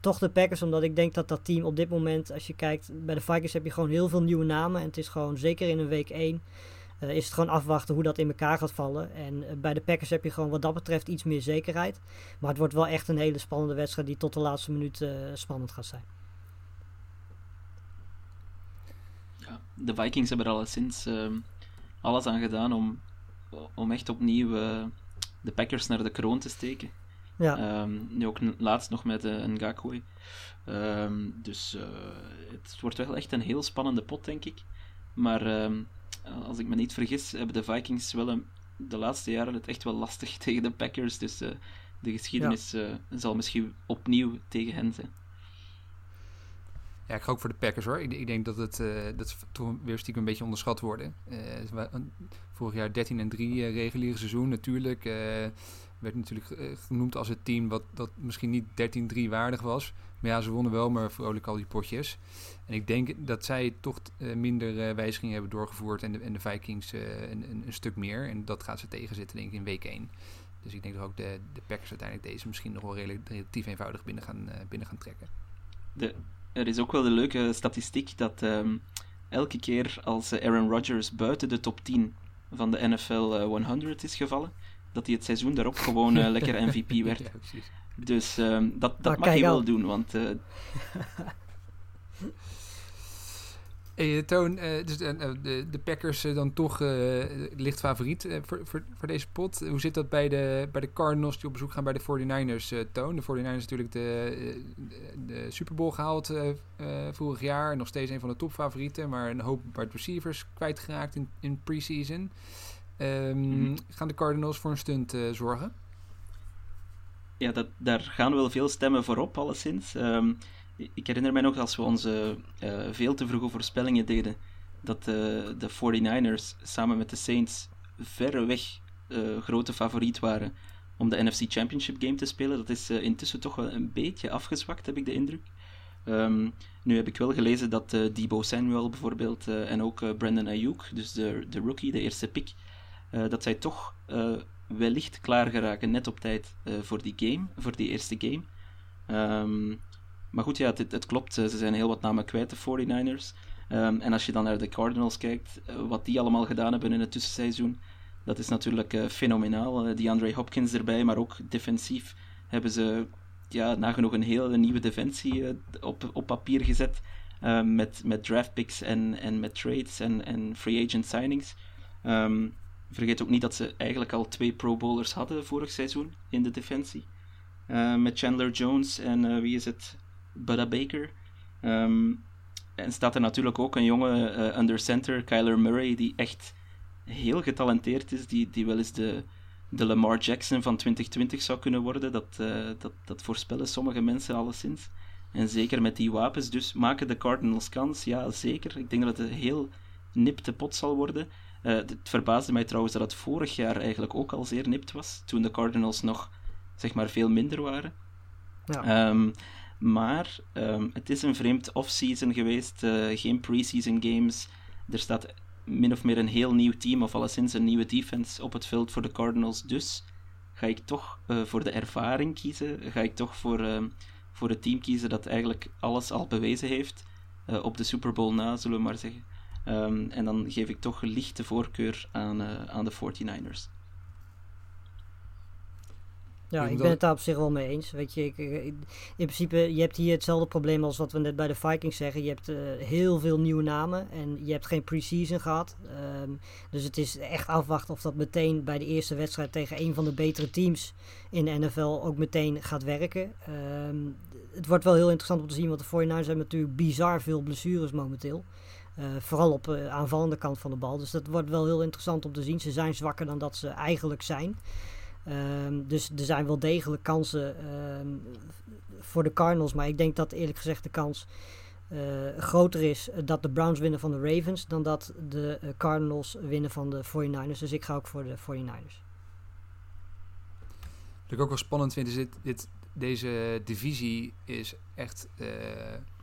[SPEAKER 5] toch de Packers, omdat ik denk dat dat team op dit moment, als je kijkt, bij de Vikings heb je gewoon heel veel nieuwe namen. En het is gewoon, zeker in een week 1, uh, is het gewoon afwachten hoe dat in elkaar gaat vallen. En uh, bij de Packers heb je gewoon wat dat betreft iets meer zekerheid. Maar het wordt wel echt een hele spannende wedstrijd die tot de laatste minuut uh, spannend gaat zijn.
[SPEAKER 4] Ja, de Vikings hebben er alleszins ehm, alles aan gedaan om, om echt opnieuw de Packers naar de kroon te steken.
[SPEAKER 5] Ja.
[SPEAKER 4] Um, nu ook laatst nog met een Ngakwe. Um, dus het wordt wel echt een heel spannende pot, denk ik. Maar als ik me niet vergis, hebben de Vikings wel een, de laatste jaren het echt wel lastig tegen de Packers. Dus uh, de geschiedenis ja. uh, zal misschien opnieuw tegen hen zijn.
[SPEAKER 2] Ja, ik ga ook voor de Packers hoor. Ik, ik denk dat het uh, dat toch weer stiekem een beetje onderschat worden. vorig jaar 13 en 3 reguliere seizoen natuurlijk. Werd natuurlijk genoemd als het team wat dat misschien niet 13-3 waardig was. Maar ja, ze wonnen wel maar vrolijk al die potjes. En ik denk dat zij toch uh, minder uh, wijzigingen hebben doorgevoerd en de, en de Vikings een, een, een, stuk meer. En dat gaat ze tegenzitten denk ik in week 1. Dus ik denk dat ook de, de Packers uiteindelijk deze misschien nog wel relatief, relatief eenvoudig binnen gaan, binnen gaan trekken.
[SPEAKER 4] De, er is ook wel de leuke statistiek dat um, elke keer als Aaron Rodgers buiten de top 10 van de NFL 100 is gevallen, dat hij het seizoen daarop gewoon lekker MVP werd. Ja, dus um, dat, dat mag je wel doen, want... Uh...
[SPEAKER 2] hey, Toon, uh, dus, uh, de, de Packers dan toch licht favoriet voor, voor, voor deze pot. Hoe zit dat bij de, bij de Cardinals die op bezoek gaan bij de 49ers, Toon? De 49ers natuurlijk de, de, de Super Bowl gehaald vorig jaar. Nog steeds een van de topfavorieten, maar een hoop wide receivers kwijtgeraakt in, in pre-season. Um, mm-hmm. Gaan de Cardinals voor een stunt zorgen?
[SPEAKER 4] ja, dat, daar gaan wel veel stemmen voor op, alleszins. Um, ik herinner mij nog als we onze uh, veel te vroege voorspellingen deden, dat uh, de 49ers samen met de Saints verreweg uh, grote favoriet waren om de NFC Championship game te spelen. Dat is intussen toch wel een beetje afgezwakt, heb ik de indruk. Um, nu heb ik wel gelezen dat Debo Samuel bijvoorbeeld en ook Brandon Ayuk, dus de, de rookie, de eerste pick, dat zij toch wellicht klaar geraken, net op tijd uh, voor die game, voor die eerste game. Um, maar goed, ja, het, het, klopt. Ze zijn heel wat namen kwijt, de 49ers. Um, en als je dan naar de Cardinals kijkt, wat die allemaal gedaan hebben in het tussenseizoen, dat is natuurlijk fenomenaal. die Andre Hopkins erbij, maar ook defensief hebben ze ja, nagenoeg een hele nieuwe defensie op, op papier gezet. met, met draftpicks en, en met trades en, en free agent signings. Um, Vergeet ook niet dat ze eigenlijk al twee Pro Bowlers hadden vorig seizoen in de defensie. Uh, met Chandler Jones en uh, wie is het? Budda Baker. Um, en staat er natuurlijk ook een jonge eh, under center, Kyler Murray, die echt heel getalenteerd is, die, die wel eens de, de Lamar Jackson van 2020 zou kunnen worden. Dat, eh, dat, dat voorspellen sommige mensen alleszins. En zeker met die wapens. Dus maken de Cardinals kans? Ja, zeker. Ik denk dat het een heel nipte pot zal worden. Eh, het verbaasde mij trouwens dat het vorig jaar eigenlijk ook al zeer nipt was. Toen de Cardinals nog zeg maar veel minder waren.
[SPEAKER 5] Ja.
[SPEAKER 4] Ehm, maar ehm, het is een vreemd off-season geweest, eh, geen pre-season games. Er staat min of meer een heel nieuw team, of alleszins een nieuwe defense op het veld voor de Cardinals. Dus ga ik toch eh, voor de ervaring kiezen. Ga ik toch voor, ehm, voor het team kiezen dat eigenlijk alles al bewezen heeft. op de Super Bowl na, zullen we maar zeggen. Ehm, en dan geef ik toch een lichte voorkeur aan, eh, aan de 49ers.
[SPEAKER 5] Ja,
[SPEAKER 2] Ik
[SPEAKER 5] ben het daar op zich wel mee eens. Weet je, ik, ik- in principe, je hebt hier hetzelfde probleem als wat we net bij de Vikings zeggen. Je hebt eh, heel veel nieuwe namen en je hebt geen pre-season gehad. Ehm, dus het is echt afwachten of dat meteen bij de eerste wedstrijd tegen een van de betere teams in de NFL ook meteen gaat werken. Ehm, het wordt wel heel interessant om te zien, want de 49ers hebben natuurlijk bizar veel blessures momenteel. Eh, vooral op de aanvallende kant van de bal. Dus dat wordt wel heel interessant om te zien. Ze zijn zwakker dan dat ze eigenlijk zijn. Ehm, dus er zijn wel degelijk kansen ehm, voor de Cardinals. Maar ik denk dat eerlijk gezegd de kans eh, groter is dat de Browns winnen van de Ravens. dan dat de eh, Cardinals winnen van de 49ers. Dus ik ga ook voor de 49ers.
[SPEAKER 2] Wat ik ook wel spannend vind is dit, deze divisie is echt eh,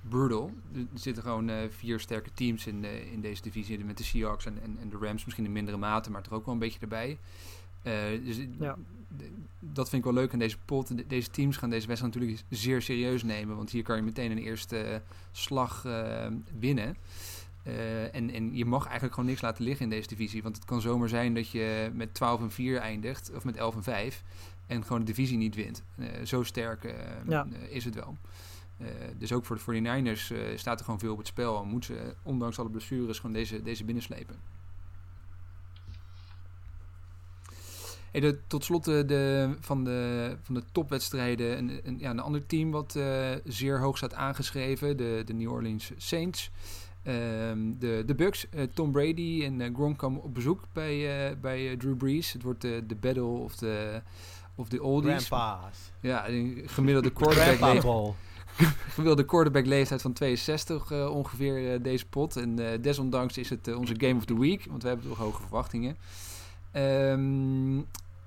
[SPEAKER 2] brutal. Er zitten gewoon eh, vier sterke teams in, eh, in deze divisie. Met de Seahawks en, en, en de Rams misschien in mindere mate, maar toch ook wel een beetje erbij. Eh, dus
[SPEAKER 5] Ja.
[SPEAKER 2] dat vind ik wel leuk aan deze pot. De- Deze teams gaan deze wedstrijd natuurlijk zeer serieus nemen. Want hier kan je meteen een eerste slag winnen. En, en je mag eigenlijk gewoon niks laten liggen in deze divisie. Want het kan zomaar zijn dat je met 12 en 4 eindigt. Of met 11 en 5. En gewoon de divisie niet wint. Zo sterk
[SPEAKER 5] Ja.
[SPEAKER 2] is het wel. Eh, dus ook voor de 49ers eh, staat er gewoon veel op het spel. En moeten ze, ondanks alle blessures, gewoon deze, deze binnenslepen. Hey, de, tot slot de, de, van, de, van de topwedstrijden. Een, een, ja, een ander team wat eh, zeer hoog staat aangeschreven. De, de New Orleans Saints. Ehm, de, de Bucks, eh, Tom Brady en eh, Gronk komen op bezoek bij, eh, bij eh, Drew Brees. Het wordt de battle of de, of de oldies.
[SPEAKER 3] Grandpa's.
[SPEAKER 2] Ja, een gemiddelde quarterback. gemiddelde quarterback leeftijd van 62 eh, ongeveer eh, deze pot. En eh, desondanks is het onze Game of the Week, want we hebben toch hoge verwachtingen. Ehm,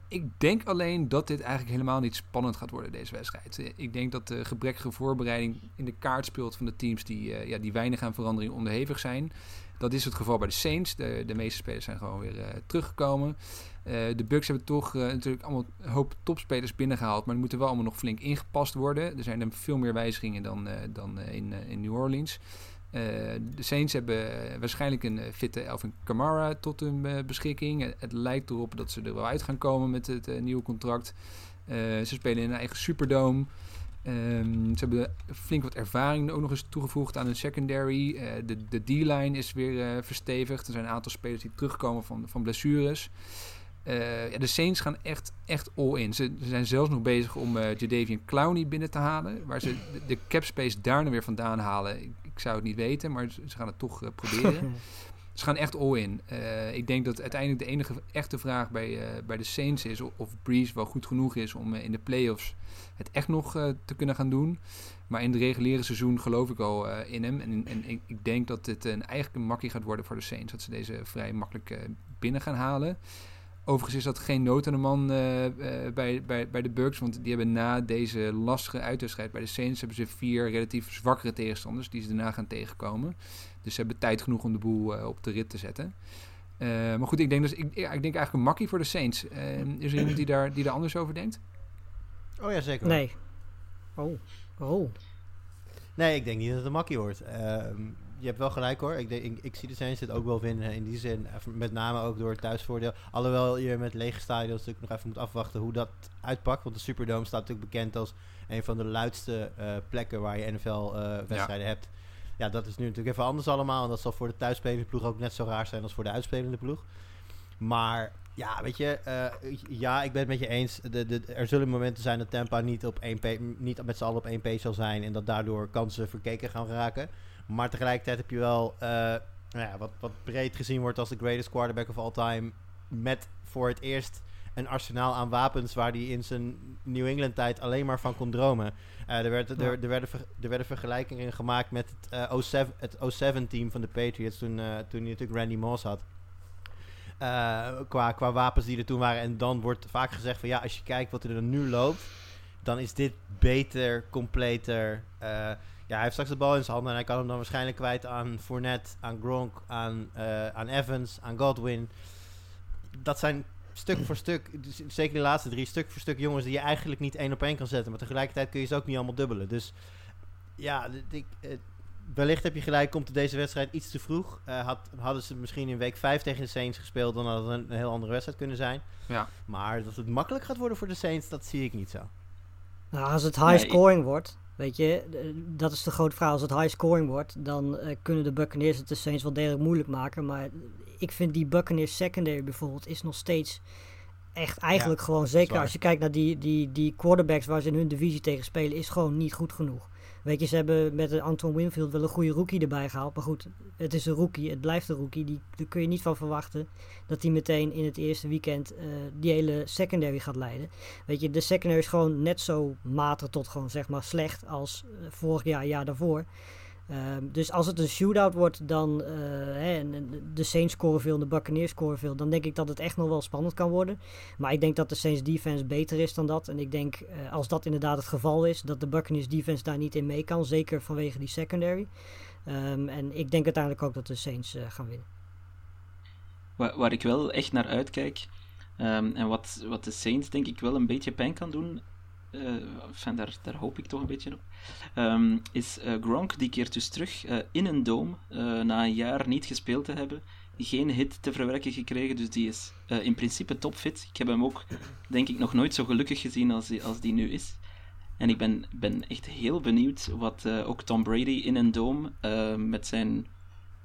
[SPEAKER 2] ik denk alleen dat dit eigenlijk helemaal niet spannend gaat worden, deze wedstrijd. Ik denk dat de gebrekkige voorbereiding in de kaart speelt van de teams die, ja, die weinig aan verandering onderhevig zijn. Dat is het geval bij de Saints. De, de meeste spelers zijn gewoon weer teruggekomen. Eh, de Bucks hebben toch eh, natuurlijk allemaal een hoop topspelers binnengehaald. Maar die moeten wel allemaal nog flink ingepast worden. Er zijn er veel meer wijzigingen dan, eh, dan in, in New Orleans. De Saints hebben waarschijnlijk een fitte Elvin Kamara tot hun beschikking. Het, lijkt erop dat ze er wel uit gaan komen met het nieuwe contract. Ze spelen in een eigen Superdome. Ehm, ze hebben flink wat ervaring ook nog eens toegevoegd aan hun secondary. De de D-line is weer verstevigd. Er zijn een aantal spelers die terugkomen van, van blessures. Eh, ja, de Saints gaan echt, echt all in. Ze, ze zijn zelfs nog bezig om eh Jadavian Clowney binnen te halen. Waar ze de, de cap space daar weer vandaan halen, ik, ik zou het niet weten, maar ze, ze gaan het toch eh, proberen. Ze gaan echt all in. Eh, ik denk dat uiteindelijk de enige echte vraag bij, bij de Saints is of, of Breeze wel goed genoeg is om in de playoffs het echt nog te kunnen gaan doen. Maar in het reguliere seizoen geloof ik al in hem. En, en ik, ik denk dat dit een, eigenlijk een makkie gaat worden voor de Saints. Dat ze deze vrij makkelijk binnen gaan halen. Overigens is dat geen nood aan de man eh, eh, bij, bij, bij de Bucks. Want die hebben na deze lastige uitwedstrijd bij de Saints... hebben ze vier relatief zwakkere tegenstanders... die ze daarna gaan tegenkomen. Dus ze hebben tijd genoeg om de boel eh, op de rit te zetten. Eh, maar goed, ik denk, dus, ik, ja, ik denk eigenlijk een makkie voor de Saints. Eh, is er iemand die daar, die daar anders over denkt?
[SPEAKER 3] Oh ja, zeker.
[SPEAKER 5] Nee. Oh. Oh.
[SPEAKER 3] Nee, ik denk niet dat het een makkie wordt. Ehm, je hebt wel gelijk hoor. Ik, denk, ik, ik zie de Saints dit ook wel winnen in die zin. Met name ook door het thuisvoordeel. Alhoewel je met lege stadions natuurlijk nog even moet afwachten hoe dat uitpakt. Want de Superdome staat natuurlijk bekend als een van de luidste eh, plekken waar je NFL-wedstrijden hebt. Ja, dat is nu natuurlijk even anders allemaal. En dat zal voor de thuisspelende ploeg ook net zo raar zijn als voor de uitspelende ploeg. Maar ja, weet je, eh, ja, ik ben het met je eens. De, de, er zullen momenten zijn dat Tampa niet, op één niet met z'n allen op één pace zal zijn. En dat daardoor kansen verkeken gaan raken. Maar tegelijkertijd heb je wel, eh, nou ja, wat, wat breed gezien wordt als de greatest quarterback of all time. Met voor het eerst een arsenaal aan wapens waar hij in zijn New England tijd alleen maar van kon dromen. Eh, er, werd, er, er, werden ver- er werden vergelijkingen gemaakt met het, eh 07, het 07-team van de Patriots toen, eh, toen hij natuurlijk Randy Moss had. Eh, qua, qua wapens die er toen waren. En dan wordt vaak gezegd van ja, als je kijkt wat er dan nu loopt, dan is dit beter, completer. Ja, hij heeft straks de bal in zijn handen en hij kan hem dan waarschijnlijk kwijt aan Fournette, aan Gronk, aan, eh, aan Evans, aan Godwin. Dat zijn stuk voor stuk, dus zeker de laatste drie, stuk voor stuk jongens die je eigenlijk niet één op één kan zetten. Maar tegelijkertijd kun je ze ook niet allemaal dubbelen. Dus ja, ik, eh, wellicht heb je gelijk, komt deze wedstrijd iets te vroeg. Eh, had, hadden ze misschien in week 5 tegen de Saints gespeeld, dan had het een, een heel andere wedstrijd kunnen zijn.
[SPEAKER 2] Ja.
[SPEAKER 3] Maar dat het makkelijk gaat worden voor de Saints, dat zie ik niet zo.
[SPEAKER 5] Nou, als het high
[SPEAKER 4] Nee.
[SPEAKER 5] scoring wordt, weet je, dat is de grote vraag. Als het high scoring wordt, dan eh, kunnen de Buccaneers het de Saints wel degelijk moeilijk maken. Maar ik vind die Buccaneers secondary bijvoorbeeld is nog steeds echt eigenlijk gewoon, zeker als je kijkt naar die, die, die quarterbacks waar ze in hun divisie tegen spelen, is gewoon niet goed genoeg. Weet je, ze hebben met Anton Winfield wel een goede rookie erbij gehaald. Maar goed, het is een rookie, het blijft een rookie. Die, daar kun je niet van verwachten dat hij meteen in het eerste weekend eh, die hele secondary gaat leiden. Weet je, de secondary is gewoon net zo matig tot gewoon zeg maar slecht als eh, vorig jaar, jaar daarvoor. Ehm, dus als het een shootout wordt, dan eh, hè, en, de Saints scoren veel en de Buccaneers scoren veel, dan denk ik dat het echt nog wel spannend kan worden. Maar ik denk dat de Saints defense beter is dan dat. En ik denk, eh, als dat inderdaad het geval is, dat de Buccaneers defense daar niet in mee kan. Zeker vanwege die secondary. Ehm, en ik denk uiteindelijk ook dat de Saints eh, gaan winnen.
[SPEAKER 4] Waar, waar ik wel echt naar uitkijk, ehm, en wat, wat de Saints denk ik wel een beetje pijn kan doen, enfin, daar, daar hoop ik toch een beetje op, ehm, is eh, Gronk, die keert dus terug eh, in een dome, eh, na een jaar niet gespeeld te hebben, geen hit te verwerken gekregen, dus die is eh, in principe topfit. Ik heb hem ook, denk ik, nog nooit zo gelukkig gezien als die, als die nu is. En ik ben, ben echt heel benieuwd wat eh, ook Tom Brady in een dome eh, met zijn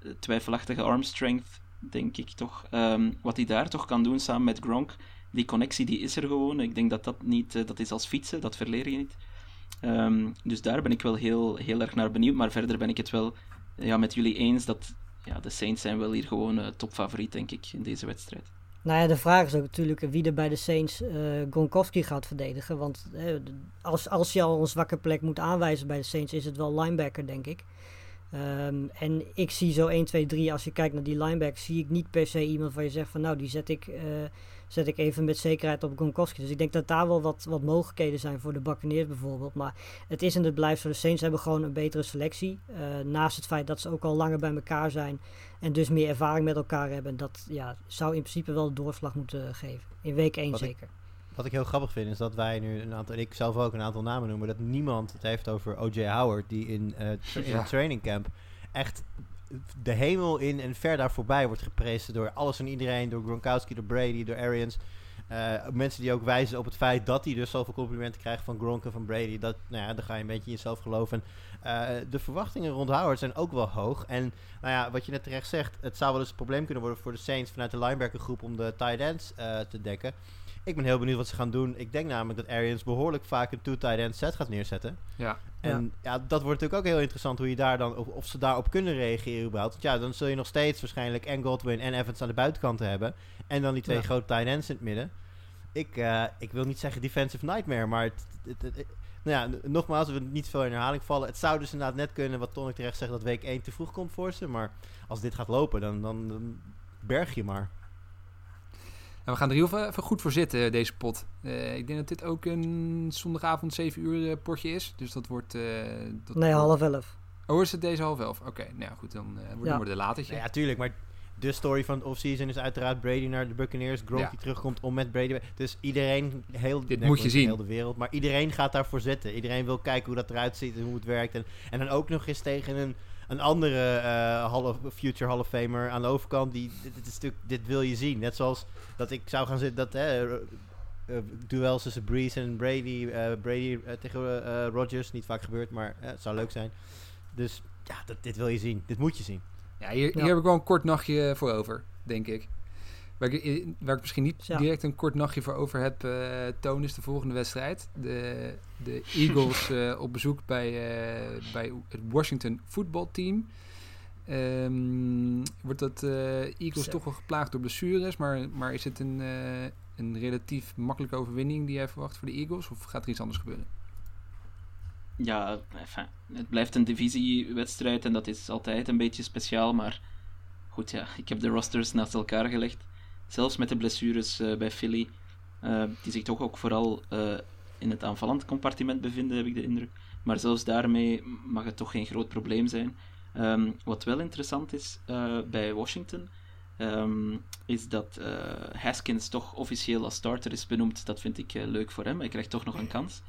[SPEAKER 4] eh, twijfelachtige arm strength, denk ik toch, ehm, wat hij daar toch kan doen samen met Gronk. Die connectie die is er gewoon. Ik denk dat dat niet, eh, dat is als fietsen, dat verleer je niet. Ehm, dus daar ben ik wel heel, heel erg naar benieuwd. Maar verder ben ik het wel ja, met jullie eens dat ja, de Saints zijn wel hier gewoon eh, topfavoriet, denk ik, in deze wedstrijd.
[SPEAKER 5] Nou ja, de vraag is ook natuurlijk wie er bij de Saints eh Gronkowski gaat verdedigen. Want als, als je al een zwakke plek moet aanwijzen bij de Saints, is het wel linebacker, denk ik. Ehm, en ik zie zo 1, 2, 3, als je kijkt naar die linebacker, zie ik niet per se iemand waar je zegt van nou, die zet ik, zet ik even met zekerheid op Gronkowski. Dus ik denk dat daar wel wat, wat mogelijkheden zijn voor de Buccaneers bijvoorbeeld. Maar het is en het blijft zo. De Saints hebben gewoon een betere selectie. Eh, naast het feit dat ze ook al langer bij elkaar zijn en dus meer ervaring met elkaar hebben. En dat ja, zou in principe wel de doorslag moeten geven. In week 1
[SPEAKER 3] Wat ik-
[SPEAKER 5] zeker.
[SPEAKER 3] Wat ik heel grappig vind is dat wij nu een aantal, en ik zelf ook een aantal namen noemen, dat niemand het heeft over O.J. Howard, die in, eh, tra- in
[SPEAKER 2] Ja.
[SPEAKER 3] een training camp echt de hemel in en ver daar voorbij wordt geprezen door alles en iedereen, door Gronkowski, door Brady, door Arians. Eh, mensen die ook wijzen op het feit dat hij dus zoveel complimenten krijgt van Gronk en van Brady. Dat, nou ja, dan ga je een beetje in jezelf geloven. En, eh, de verwachtingen rond Howard zijn ook wel hoog. En nou ja, wat je net terecht zegt, het zou wel eens een probleem kunnen worden voor de Saints vanuit de linebackergroep om de tight ends eh, te dekken. Ik ben heel benieuwd wat ze gaan doen. Ik denk namelijk dat Arians behoorlijk vaak een two tight end set gaat neerzetten.
[SPEAKER 2] Ja.
[SPEAKER 3] En ja. dat wordt natuurlijk ook heel interessant hoe je daar dan, of, of ze daarop kunnen reageren überhaupt. Want ja, dan zul je nog steeds waarschijnlijk en Godwin en Evans aan de buitenkant hebben. En dan die twee
[SPEAKER 5] Ja.
[SPEAKER 3] grote tight ends in het midden. Ik, eh, ik wil niet zeggen defensive nightmare, maar het, het- het- het- nou ja, nogmaals, we niet veel in herhaling vallen. Het zou dus inderdaad net kunnen, wat Tonic terecht zegt, dat week 1 te vroeg komt voor ze. Maar als dit gaat lopen, dan, dan, dan berg je maar.
[SPEAKER 2] En we gaan er heel even, even goed voor zitten, deze pot. Eh, ik denk dat dit ook een zondagavond 7 uur eh, potje is. Dus dat wordt... eh, dat
[SPEAKER 5] Nee, half elf.
[SPEAKER 2] Oh, is het deze half elf? Oké, nou goed, dan eh, wordt
[SPEAKER 5] Ja.
[SPEAKER 2] het een latertje.
[SPEAKER 3] Nou ja, tuurlijk, maar de story van het offseason is uiteraard Brady naar de Buccaneers. Gronk
[SPEAKER 2] Ja.
[SPEAKER 3] die terugkomt om met Brady... Dus iedereen, heel,
[SPEAKER 2] Dit moet je zien.
[SPEAKER 3] heel de wereld, maar iedereen gaat daarvoor zitten. Iedereen wil kijken hoe dat eruit ziet en hoe het werkt. En, en dan ook nog eens tegen een, een andere eh, Hall of, future Hall of Famer aan de overkant. Die, dit, dit is natuurlijk, dit wil je zien. Net zoals dat ik zou gaan zitten, dat hè, eh, duels tussen Breeze en Brady, eh, Brady tegen eh Rodgers. Niet vaak gebeurd, maar het zou leuk zijn. Dus ja, dat, dit wil je zien. Dit moet je zien.
[SPEAKER 2] Ja, hier, hier
[SPEAKER 5] Ja.
[SPEAKER 2] heb ik wel een kort nachtje voor over, denk ik. Waar ik, i- waar ik misschien niet
[SPEAKER 5] Ja.
[SPEAKER 2] direct een kort nachtje voor over heb, eh Toon, is de volgende wedstrijd. De, de Eagles eh, op bezoek bij, eh, bij het Washington voetbalteam. Ehm, wordt dat eh, Eagles
[SPEAKER 5] Zo.
[SPEAKER 2] toch wel geplaagd door blessures, maar, maar is het een, eh, een relatief makkelijke overwinning die jij verwacht voor de Eagles? Of gaat er iets anders gebeuren?
[SPEAKER 4] Ja, enfin, het blijft een divisiewedstrijd en dat is altijd een beetje speciaal, maar goed ja, ik heb de rosters naast elkaar gelegd. Zelfs met de blessures eh, bij Philly, eh, die zich toch ook vooral eh, in het aanvallend compartiment bevinden, heb ik de indruk. Maar zelfs daarmee mag het toch geen groot probleem zijn. Ehm, wat wel interessant is bij Washington, ehm, is dat Haskins toch officieel als starter is benoemd. Dat vind ik leuk voor hem. Hij krijgt toch nog een kans.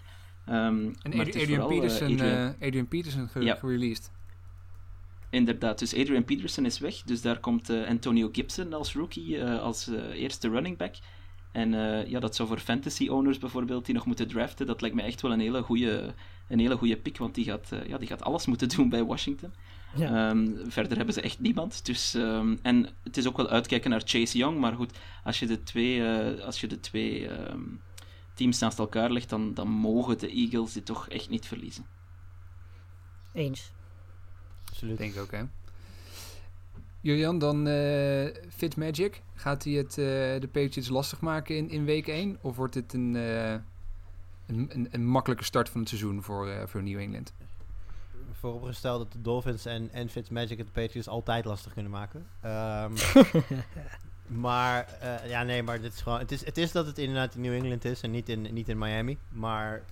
[SPEAKER 4] Ehm,
[SPEAKER 2] En
[SPEAKER 4] maar
[SPEAKER 2] Adrian,
[SPEAKER 4] het is
[SPEAKER 2] Adrian
[SPEAKER 4] vooral,
[SPEAKER 2] Peterson,
[SPEAKER 4] Adrian-
[SPEAKER 2] Adrian Peterson ge-
[SPEAKER 4] Ja.
[SPEAKER 2] gereleased.
[SPEAKER 4] Inderdaad, dus Adrian Peterson is weg. Dus daar komt eh, Antonio Gibson als rookie, eh, als eh, eerste running back. En ja, dat zou voor fantasy owners bijvoorbeeld die nog moeten draften, dat lijkt me echt wel een hele goede, een hele goede pick, want die gaat, ja, die gaat alles moeten doen bij Washington.
[SPEAKER 5] Ja.
[SPEAKER 4] Ehm, verder hebben ze echt niemand. Dus, ehm, en het is ook wel uitkijken naar Chase Young, maar goed, als je de twee, als je de twee ehm, teams naast elkaar legt, dan, dan mogen de Eagles dit toch echt niet verliezen.
[SPEAKER 5] Eens.
[SPEAKER 3] Absoluut.
[SPEAKER 2] Denk ik ook, hè. Julian, dan eh Fitzmagic. Gaat hij het, eh, de Patriots lastig maken in, in week 1? Of wordt dit een, eh, een, een, een makkelijke start van het seizoen voor, eh, voor New England?
[SPEAKER 3] Vooropgesteld dat de Dolphins en, en Fitzmagic het de Patriots altijd lastig kunnen maken. Ehm, maar, eh, ja, nee, maar dit is gewoon... Het is, het is dat het inderdaad in New England is en niet in, niet in Miami. Maar,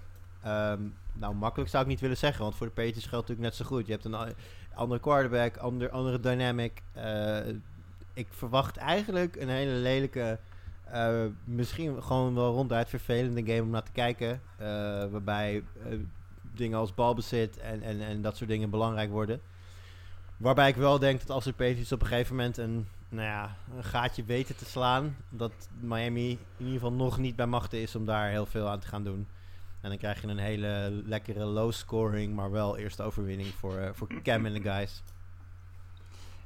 [SPEAKER 3] ehm, nou, makkelijk zou ik niet willen zeggen. Want voor de Patriots geldt natuurlijk net zo goed. Je hebt een andere quarterback, ander, andere dynamic. Eh, ik verwacht eigenlijk een hele lelijke... eh, misschien gewoon wel ronduit vervelende game om naar te kijken. eh, waarbij dingen als balbezit en, en, en dat soort dingen belangrijk worden. Waarbij ik wel denk dat als de Patriots op een gegeven moment een, nou ja, een gaatje weten te slaan, dat Miami in ieder geval nog niet bij machten is om daar heel veel aan te gaan doen. En dan krijg je een hele lekkere low scoring, maar wel eerste overwinning voor, eh, voor Cam en de guys.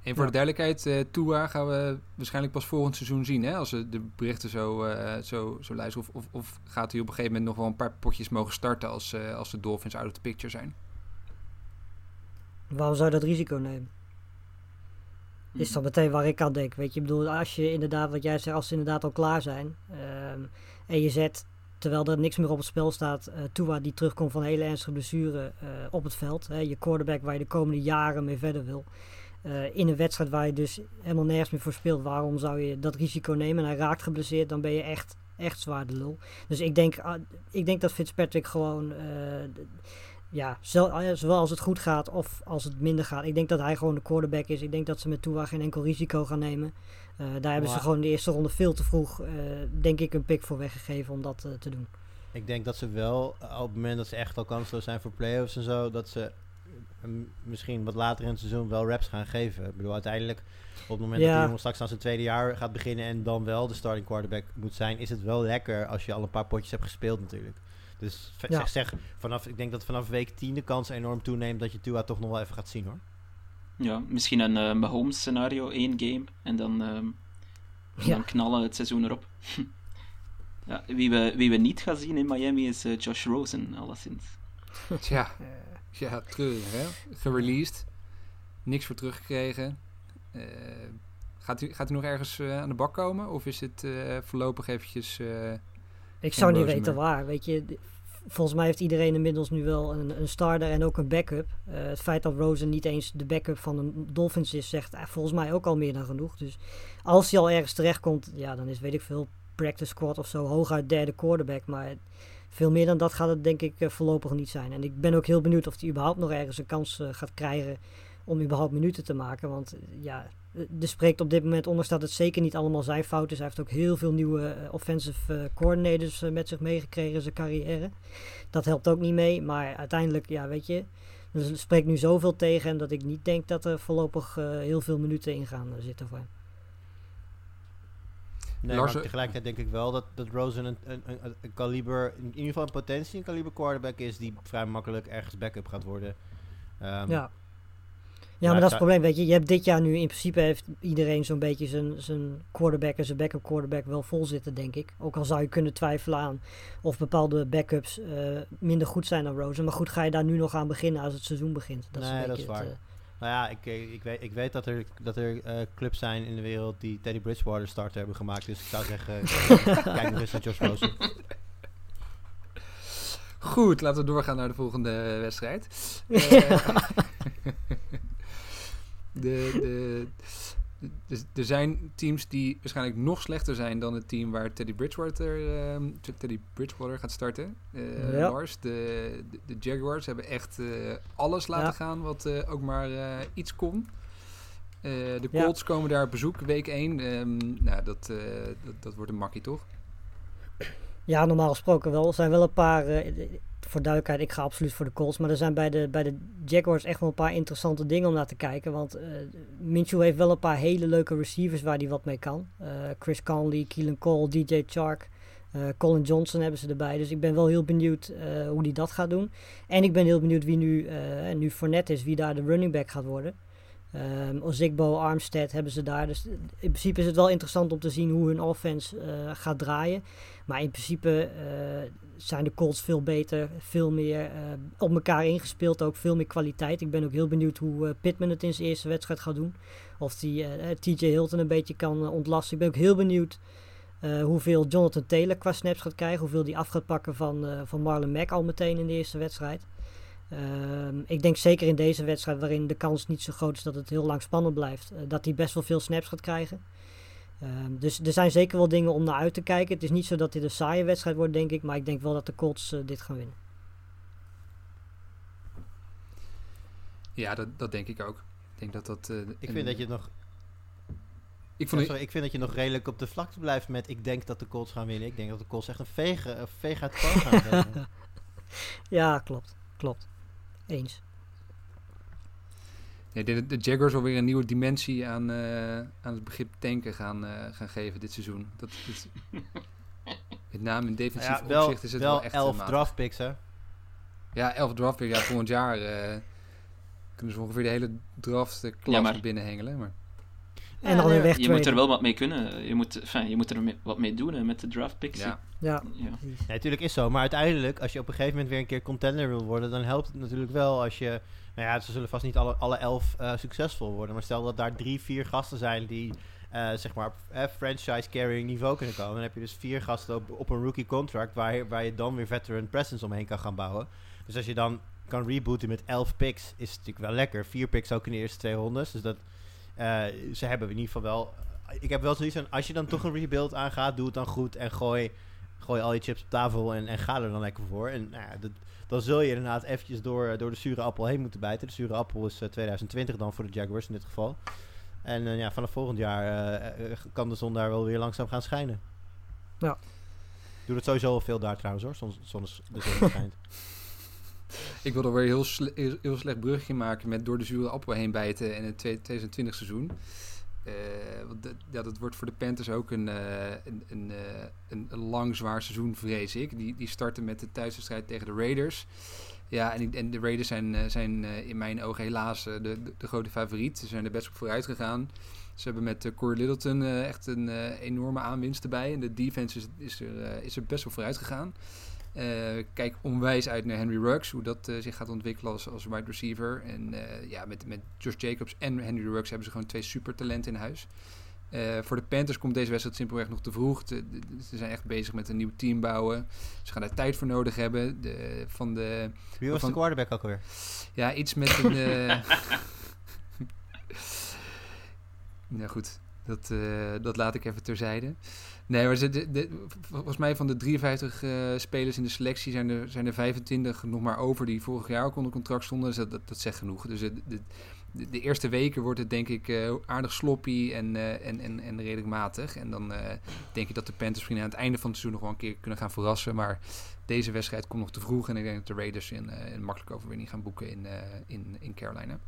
[SPEAKER 2] En voor
[SPEAKER 5] Ja.
[SPEAKER 2] de duidelijkheid, eh Tua gaan we waarschijnlijk pas volgend seizoen zien, hè? Als we de berichten zo, eh, zo, zo luisteren. Of, of, of gaat hij op een gegeven moment nog wel een paar potjes mogen starten als, eh, als de Dolphins out of the picture zijn?
[SPEAKER 5] Waarom zou je dat risico nemen? Is dat meteen waar ik aan denk. Weet je, ik bedoel, als je inderdaad, wat jij zegt, als ze inderdaad al klaar zijn. ehm, en je zet, terwijl er niks meer op het spel staat, eh Tua die terugkomt van hele ernstige blessure eh, op het veld. Hè, je quarterback waar je de komende jaren mee verder wil. eh, in een wedstrijd waar je dus helemaal nergens meer voor speelt. Waarom zou je dat risico nemen? En hij raakt geblesseerd, dan ben je echt, echt zwaar de lul. Dus ik denk, ah, ik denk dat Fitzpatrick gewoon... d- ja, zowel als het goed gaat of als het minder gaat. Ik denk dat hij gewoon de quarterback is. Ik denk dat ze met Tua geen enkel risico gaan nemen. Eh, daar hebben ze gewoon de eerste ronde veel te vroeg, eh, denk ik, een pick voor weggegeven om dat eh, te doen.
[SPEAKER 3] Ik denk dat ze wel, op het moment dat ze echt al kansloos zijn voor playoffs en zo, dat ze misschien wat later in het seizoen wel reps gaan geven. Ik bedoel, uiteindelijk, op het moment dat die jongen straks aan zijn tweede jaar gaat beginnen en dan wel de starting quarterback moet zijn, is het wel lekker als je al een paar potjes hebt gespeeld natuurlijk. Dus
[SPEAKER 5] Ja.
[SPEAKER 3] zeg, zeg, vanaf, ik denk dat vanaf week 10 de kans enorm toeneemt dat je Tua toch nog wel even gaat zien hoor.
[SPEAKER 4] Ja, misschien een eh, Mahomes scenario, één game, en dan, ehm,
[SPEAKER 5] Ja.
[SPEAKER 4] dan knallen het seizoen erop. ja, wie, we, wie we niet gaan zien in Miami is eh, Josh Rosen, alleszins.
[SPEAKER 2] Tja, ja, treurig, hè? Gereleased. Niks voor teruggekregen. Eh, gaat, u, gaat u nog ergens eh, aan de bak komen? Of is het eh, voorlopig eventjes... eh,
[SPEAKER 5] Ik zou niet weten
[SPEAKER 2] meer.
[SPEAKER 5] waar. Weet je, volgens mij heeft iedereen inmiddels nu wel een, een starter en ook een backup. Eh, het feit dat Rosen niet eens de backup van een Dolphins is, zegt eh, volgens mij ook al meer dan genoeg. Dus als hij al ergens terechtkomt, ja, dan is weet ik veel practice squad of zo hooguit derde quarterback. Maar veel meer dan dat gaat het denk ik eh, voorlopig niet zijn. En ik ben ook heel benieuwd of hij überhaupt nog ergens een kans gaat krijgen om überhaupt minuten te maken. Want ja, er spreekt op dit moment onder staat het zeker niet allemaal zijn fout is. Hij heeft ook heel veel nieuwe eh, offensive eh, coordinators eh, met zich meegekregen in zijn carrière. Dat helpt ook niet mee. Maar uiteindelijk, ja, weet je, er spreekt nu zoveel tegen hem dat ik niet denk dat er voorlopig heel veel minuten in gaan zitten voor hem.
[SPEAKER 3] Nee, maar tegelijkertijd denk ik wel dat, dat Rosen een, een, een, een kaliber, in ieder geval potentie een kaliber quarterback is die vrij makkelijk ergens backup gaat worden. Ehm,
[SPEAKER 5] Ja. Ja, maar
[SPEAKER 3] Maar
[SPEAKER 5] dat is
[SPEAKER 3] het
[SPEAKER 5] het probleem. Weet je, je hebt dit jaar nu in principe heeft iedereen zo'n beetje zijn, zijn quarterback en zijn backup quarterback wel vol zitten, denk ik. Ook al zou je kunnen twijfelen aan of bepaalde backups eh, minder goed zijn dan Rosen. Maar goed, ga je daar nu nog aan beginnen als het seizoen begint? Dat is
[SPEAKER 3] Nee,
[SPEAKER 5] een
[SPEAKER 3] dat
[SPEAKER 5] beetje
[SPEAKER 3] is
[SPEAKER 5] het,
[SPEAKER 3] waar.
[SPEAKER 5] eh,
[SPEAKER 3] Nou ja, ik, eh, ik, weet, ik weet dat er, dat er eh, clubs zijn in de wereld die Teddy Bridgewater starter hebben gemaakt. Dus ik zou zeggen, kijk nog eens naar Josh Rosen.
[SPEAKER 2] Goed, laten we doorgaan naar de volgende wedstrijd. de, de, de- er zijn teams die waarschijnlijk nog slechter zijn dan het team waar Teddy Bridgewater, ehm, Teddy Bridgewater gaat starten. Eh,
[SPEAKER 5] Ja.
[SPEAKER 2] Lars, de, de, Jaguars hebben echt eh, alles laten
[SPEAKER 5] Ja.
[SPEAKER 2] gaan wat eh, ook maar iets kon. De
[SPEAKER 5] Ja.
[SPEAKER 2] Colts komen daar op bezoek, week 1. nou, dat, dat, dat wordt een makkie, toch?
[SPEAKER 5] Ja, normaal gesproken wel. Er zijn wel een paar, voor duidelijkheid, ik ga absoluut voor de Colts. Maar er zijn bij de, bij de Jaguars echt wel een paar interessante dingen om naar te kijken. Want Minshew heeft wel een paar hele leuke receivers waar hij wat mee kan. Eh, Chris Conley, Keelan Cole, DJ Chark, eh, Colin Johnson hebben ze erbij. Dus ik ben wel heel benieuwd hoe hij dat gaat doen. En ik ben heel benieuwd wie nu, nu Fournette is, wie daar de running back gaat worden. Um, Armstead hebben ze daar. Dus in principe is het wel interessant om te zien hoe hun offense gaat draaien. Maar in principe eh, zijn de Colts veel beter, veel meer eh, op elkaar ingespeeld, ook veel meer kwaliteit. Ik ben ook heel benieuwd hoe eh, Pittman het in zijn eerste wedstrijd gaat doen. Of eh, TJ Hilton een beetje kan ontlasten. Ik ben ook heel benieuwd hoeveel Jonathan Taylor qua snaps gaat krijgen. Hoeveel die af gaat pakken van, van Marlon Mack al meteen in de eerste wedstrijd. Ehm, ik denk zeker in deze wedstrijd, waarin de kans niet zo groot is dat het heel lang spannend blijft, dat hij best wel veel snaps gaat krijgen. Ehm, dus er zijn zeker wel dingen om naar uit te kijken. Het is niet zo dat dit een saaie wedstrijd wordt, denk ik, maar ik denk wel dat de Colts eh, dit gaan winnen.
[SPEAKER 2] Ja, dat, dat denk ik ook. Ik denk dat dat... eh,
[SPEAKER 3] Ik
[SPEAKER 2] een-
[SPEAKER 3] vind dat je nog
[SPEAKER 2] Ik
[SPEAKER 3] Ja,
[SPEAKER 2] vond
[SPEAKER 3] sorry, ik vind dat je nog redelijk op de vlakte blijft met ik denk dat de Colts gaan winnen. Ik denk dat de Colts echt een veeg, een veeg uit de pan gaan.
[SPEAKER 5] Ja, klopt. Klopt. Eens.
[SPEAKER 2] Nee, de, de Jaguars alweer een nieuwe dimensie aan, eh, aan het begrip tanken gaan, eh, gaan geven dit seizoen. Dat, is met name in defensief
[SPEAKER 3] ja, wel,
[SPEAKER 2] opzicht is het wel,
[SPEAKER 3] wel
[SPEAKER 2] echt
[SPEAKER 3] elf
[SPEAKER 2] eh, matig.
[SPEAKER 3] draft picks, hè?
[SPEAKER 2] Ja, elf draft pick. Ja, volgend jaar eh, kunnen ze ongeveer de hele draft binnenhengelen. Maar
[SPEAKER 5] En dan weer
[SPEAKER 3] nee,
[SPEAKER 5] weg
[SPEAKER 4] Je moet er wel wat mee kunnen. Je moet, enfin, je moet er mee- wat mee doen hè, met de draft picks.
[SPEAKER 2] ja,
[SPEAKER 5] Ja,
[SPEAKER 3] natuurlijk is zo. Maar uiteindelijk, als je op een gegeven moment weer een keer contender wil worden, dan helpt het natuurlijk wel als je... Nou ja, ze zullen vast niet alle, alle elf eh, succesvol worden. Maar stel dat daar drie, vier gasten zijn die, eh, zeg maar, eh, franchise-carrying niveau kunnen komen. Dan heb je dus vier gasten op, op een rookie contract waar, je- waar je dan weer veteran presence omheen kan gaan bouwen. Dus als je dan kan rebooten met elf picks, is het natuurlijk wel lekker. Vier picks ook in de eerste twee rondes. Dus dat, ze hebben in ieder geval wel... Ik heb wel zoiets van, als je dan toch een rebuild aangaat, doe het dan goed en gooi gooi al je chips op tafel en, en ga er dan lekker voor. En nou ja, dat, dan zul je inderdaad eventjes door, door de zure appel heen moeten bijten. De zure appel is eh, 2020 dan voor de Jaguars in dit geval. En eh, ja, vanaf volgend jaar eh, eh, kan de zon daar wel weer langzaam gaan schijnen.
[SPEAKER 5] Ja.
[SPEAKER 3] Doe het sowieso al veel daar trouwens hoor, zon, zon, de zon schijnt.
[SPEAKER 2] ik wil er weer heel, heel, slecht brugje maken met door de zure appel heen bijten in het 2020 seizoen. Eh, dat, ja, dat wordt voor de Panthers ook een, eh, eh, een, een lang zwaar seizoen, vrees ik. Die, die starten met de thuiswedstrijd tegen de Raiders. Ja, en, en de Raiders zijn, zijn in mijn ogen helaas de, de, grote favoriet. Ze zijn er best op vooruit gegaan. Ze hebben met Corey Littleton echt een enorme aanwinst erbij. En de defense is, is, er, is er best wel vooruit gegaan. Eh, kijk onwijs uit naar Henry Ruggs, hoe dat eh, zich gaat ontwikkelen als, als wide receiver. En eh, ja, met, met Josh Jacobs en Henry Ruggs hebben ze gewoon twee supertalenten in huis. Voor de Panthers komt deze wedstrijd simpelweg nog te vroeg. De- de- de- ze zijn echt bezig met een nieuw team bouwen. Ze gaan daar tijd voor nodig hebben. De, van de,
[SPEAKER 3] Wie was
[SPEAKER 2] Van-
[SPEAKER 3] de quarterback ook alweer?
[SPEAKER 2] ja, iets met een. nou goed, dat, dat laat ik even terzijde. Nee, maar de, volgens mij van de 53 eh, spelers in de selectie zijn er, zijn er 25 nog maar over die vorig jaar ook onder contract stonden. Dus dat, dat, zegt genoeg. Dus de, de, de, eerste weken wordt het denk ik eh, aardig sloppy en, eh, en, en, en redelijk matig. En dan eh, denk ik dat de Panthers misschien aan het einde van het seizoen nog wel een keer kunnen gaan verrassen. Maar deze wedstrijd komt nog te vroeg. En ik denk dat de Raiders een, eh, een makkelijke overwinning gaan boeken in, eh, in, in Carolina.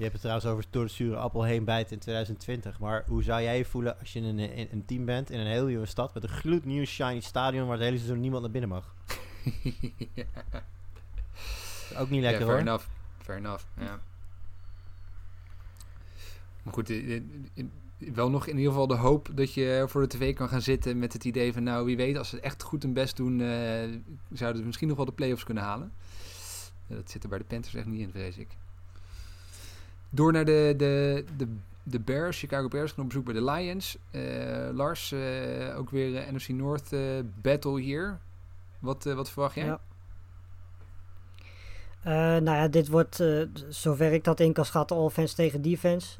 [SPEAKER 3] Je hebt het trouwens over door de zure appel heen bijten in 2020. Maar hoe zou jij je voelen als je in een, in een team bent in een heel nieuwe stad met een gloednieuw shiny stadion waar het hele seizoen niemand naar binnen mag? Ook niet lekker
[SPEAKER 2] ja, fair
[SPEAKER 3] hoor.
[SPEAKER 2] enough. Fair enough, ja. Maar goed, eh, eh, wel nog in ieder geval de hoop dat je voor de tv kan gaan zitten met het idee van... nou, wie weet, als ze echt goed hun best doen, eh, zouden ze misschien nog wel de play-offs kunnen halen. Dat zit er bij de Panthers echt niet in, vrees ik. Door naar de, de, de, de Bears, Chicago Bears, gaan op bezoek bij de Lions. Eh, Lars, eh, ook weer eh, NFC North battle hier. Wat, wat verwacht jij?
[SPEAKER 5] Ja. Nou ja, dit wordt, zover ik dat in kan schatten, offense tegen defense.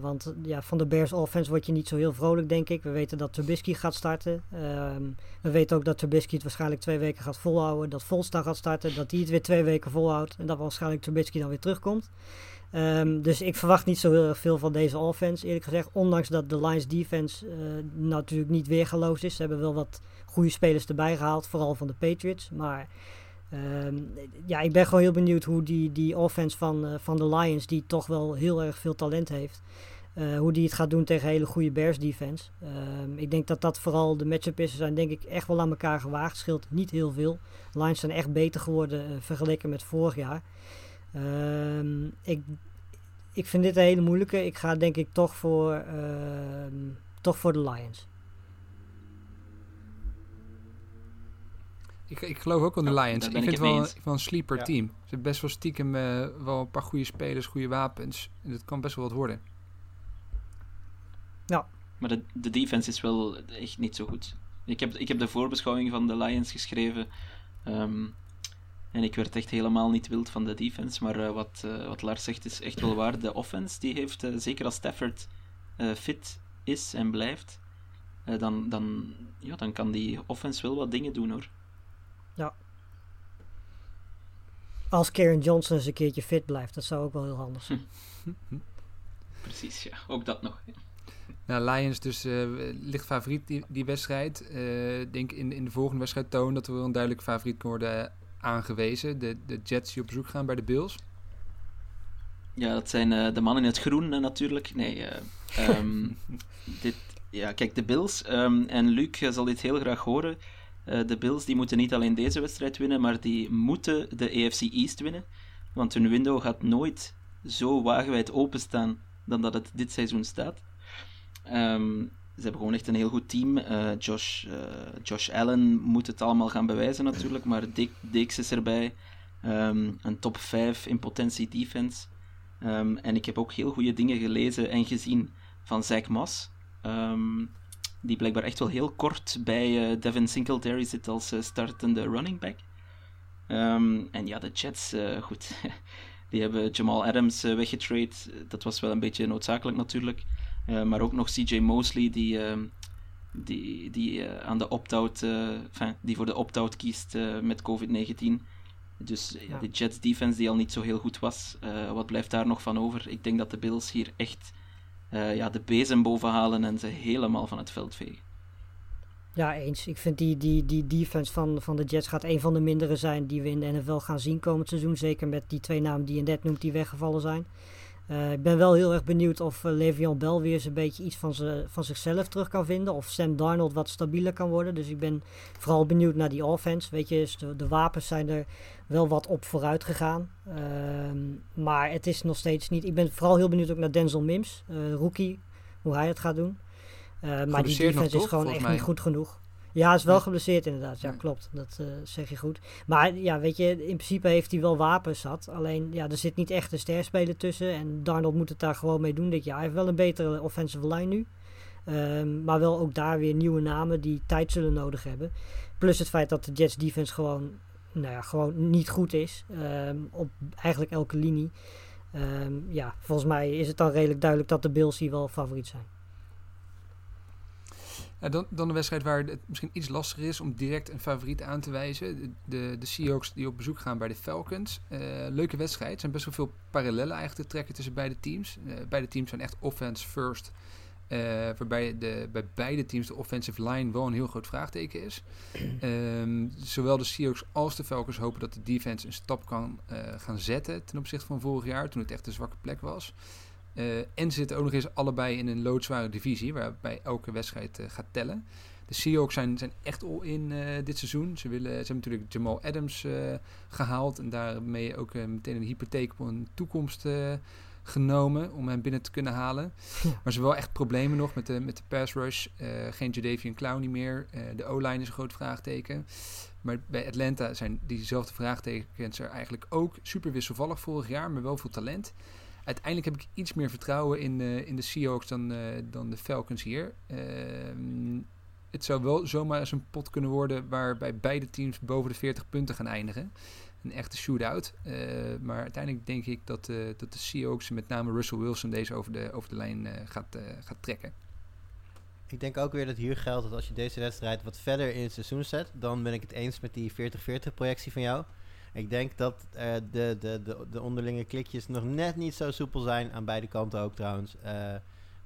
[SPEAKER 5] Want ja, van de Bears offense word je niet zo heel vrolijk, denk ik. We weten dat Trubisky gaat starten. Ehm, we weten ook dat Trubisky het waarschijnlijk twee weken gaat volhouden. Dat Volsta gaat starten, dat hij het weer twee weken volhoudt. En dat waarschijnlijk Trubisky dan weer terugkomt. Ehm, dus ik verwacht niet zo heel veel van deze offense, eerlijk gezegd. Ondanks dat de Lions defense eh, natuurlijk niet weergaloos is. Ze hebben wel wat goede spelers erbij gehaald, vooral van de Patriots. Maar Ehm, ja, ik ben gewoon heel benieuwd hoe die, die offense van, eh, van de Lions, die toch wel heel erg veel talent heeft, eh, hoe die het gaat doen tegen hele goede Bears defense. Ehm, ik denk dat dat vooral de matchup is. Ze zijn denk ik echt wel aan elkaar gewaagd. Scheelt niet heel veel. Lions zijn echt beter geworden vergeleken met vorig jaar. Ehm, ik, ik vind dit een hele moeilijke. Ik ga denk ik toch voor, ehm, toch voor de Lions.
[SPEAKER 2] Ik, ik geloof ook aan de
[SPEAKER 4] Ja,
[SPEAKER 2] Lions. Ik vind
[SPEAKER 4] ik
[SPEAKER 2] het wel, een sleeper
[SPEAKER 3] Ja.
[SPEAKER 2] team. Ze hebben best wel stiekem eh, wel een paar goede spelers, goede wapens. En het kan best wel wat worden.
[SPEAKER 4] Maar de, de defense is wel echt niet zo goed. Ik heb, ik heb de voorbeschouwing van de Lions geschreven. ehm, en ik werd echt helemaal niet wild van de defense. Maar eh, wat, eh, wat Lars zegt is echt wel waar. De offense, die heeft, eh, zeker als Stafford eh, fit is en blijft, eh, dan, dan, ja, dan kan die offense wel wat dingen doen hoor.
[SPEAKER 5] Als Karen Johnson eens een keerretje fit blijft, dat zou ook wel heel handig zijn.
[SPEAKER 4] Precies, ja. Ook dat nog.
[SPEAKER 2] Nou, Lions dus eh, licht favoriet die, die wedstrijd. Eh, Ik denk in, in de volgende wedstrijd toon dat er wel een duidelijk favoriet worden aangewezen. De, de Jets die op bezoek gaan bij de Bills.
[SPEAKER 4] Ja, dat zijn eh, de mannen in het groen eh, natuurlijk. Nee, eh, ehm, dit, ja, kijk, de Bills, ehm, en Luc zal dit heel graag horen. De Bills die moeten niet alleen deze wedstrijd winnen, maar die moeten de AFC East winnen. Want hun window gaat nooit zo wagenwijd openstaan dan dat het dit seizoen staat. Ehm, ze hebben gewoon echt een heel goed team. Eh, Josh, eh, Josh Allen moet het allemaal gaan bewijzen natuurlijk, maar Dix is erbij. Ehm, een top 5 in potentie defense. Ehm, en ik heb ook heel goede dingen gelezen en gezien van Zach Moss. ehm, die blijkbaar echt wel heel kort bij eh, Devin Singletary zit als startende running back. En ja, de Jets, goed. Die hebben Jamal Adams weggetrade. Dat was wel een beetje noodzakelijk natuurlijk. Eh, maar ook nog CJ Mosley, die, ehm, die, die, eh, aan de opt-out, eh, enfin, die voor de opt-out kiest met COVID-19. Dus ja, de Jets defense die al niet zo heel goed was, wat blijft daar nog van over? Ik denk dat de Bills hier echt ja, de bezem boven halen en ze helemaal van het veld vegen.
[SPEAKER 5] Ja, eens. Ik vind die, die, die defense van, van de Jets gaat een van de mindere zijn die we in de NFL gaan zien komend seizoen. Zeker met die twee namen die je net noemt die weggevallen zijn. Eh, ik ben wel heel erg benieuwd of uh, Le'Veon Bell weer eens een beetje iets van, ze, van zichzelf terug kan vinden. Of Sam Darnold wat stabieler kan worden. Dus ik ben vooral benieuwd naar die offense. Weet je, de, de wapens zijn er wel wat op vooruit gegaan. Ehm, maar het is nog steeds niet... Ik ben vooral heel benieuwd ook naar Denzel Mims, uh, rookie, hoe hij het gaat doen. Maar die defense is gewoon echt
[SPEAKER 2] mij.
[SPEAKER 5] niet goed genoeg. Ja, hij is wel geblesseerd inderdaad. Ja, klopt. Dat uh, zeg je goed. Maar ja, weet je, in principe heeft hij wel wapens zat. Alleen, ja, er zit niet echt een sterspeler tussen. En Darnold moet het daar gewoon mee doen dit jaar. Hij heeft wel een betere offensive line nu. Um, maar wel ook daar weer nieuwe namen die tijd zullen nodig hebben. Plus het feit dat de Jets defense gewoon, nou ja, gewoon niet goed is. Um, op eigenlijk elke linie. Um, ja, volgens mij is het dan redelijk duidelijk dat de Bills hier wel favoriet zijn.
[SPEAKER 2] Ja, dan, dan een wedstrijd waar het misschien iets lastiger is om direct een favoriet aan te wijzen. De, de, de Seahawks die op bezoek gaan bij de Falcons. Uh, leuke wedstrijd. Er zijn best wel veel parallellen eigenlijk te trekken tussen beide teams. Uh, beide teams zijn echt offense first. Uh, waarbij de, bij beide teams de offensive line wel een heel groot vraagteken is. Um, zowel de Seahawks als de Falcons hopen dat de defense een stap kan gaan zetten ten opzichte van vorig jaar, toen het echt een zwakke plek was. Uh, en zitten ook nog eens allebei in een loodzware divisie, waarbij elke wedstrijd uh, gaat tellen. De Seahawks zijn, zijn echt all in uh, dit seizoen. Ze, willen, ze hebben natuurlijk Jamal Adams gehaald en daarmee ook meteen een hypotheek op een toekomst genomen om hem binnen te kunnen halen. Maar ze wel echt problemen nog met de, met de pass rush. Eh, geen Jadavian Clowney meer. Eh, de O-line is een groot vraagteken. Maar bij Atlanta zijn diezelfde vraagtekens er eigenlijk ook. Super wisselvallig vorig jaar, maar wel veel talent. Uiteindelijk heb ik iets meer vertrouwen in, eh, in de Seahawks dan, eh, dan de Falcons hier. Ehm, het zou wel zomaar eens een pot kunnen worden waarbij beide teams boven de 40 punten gaan eindigen. Een echte shootout. Eh, maar uiteindelijk denk ik dat, dat de Seahawks, met name Russell Wilson, deze over de, over de lijn gaat, gaat trekken.
[SPEAKER 3] Ik denk ook weer dat hier geldt dat als je deze wedstrijd wat verder in het seizoen zet, dan ben ik het eens met die 40-40 projectie van jou. Ik denk dat eh, de, de, de, de onderlinge klikjes nog net niet zo soepel zijn, aan beide kanten ook trouwens, eh,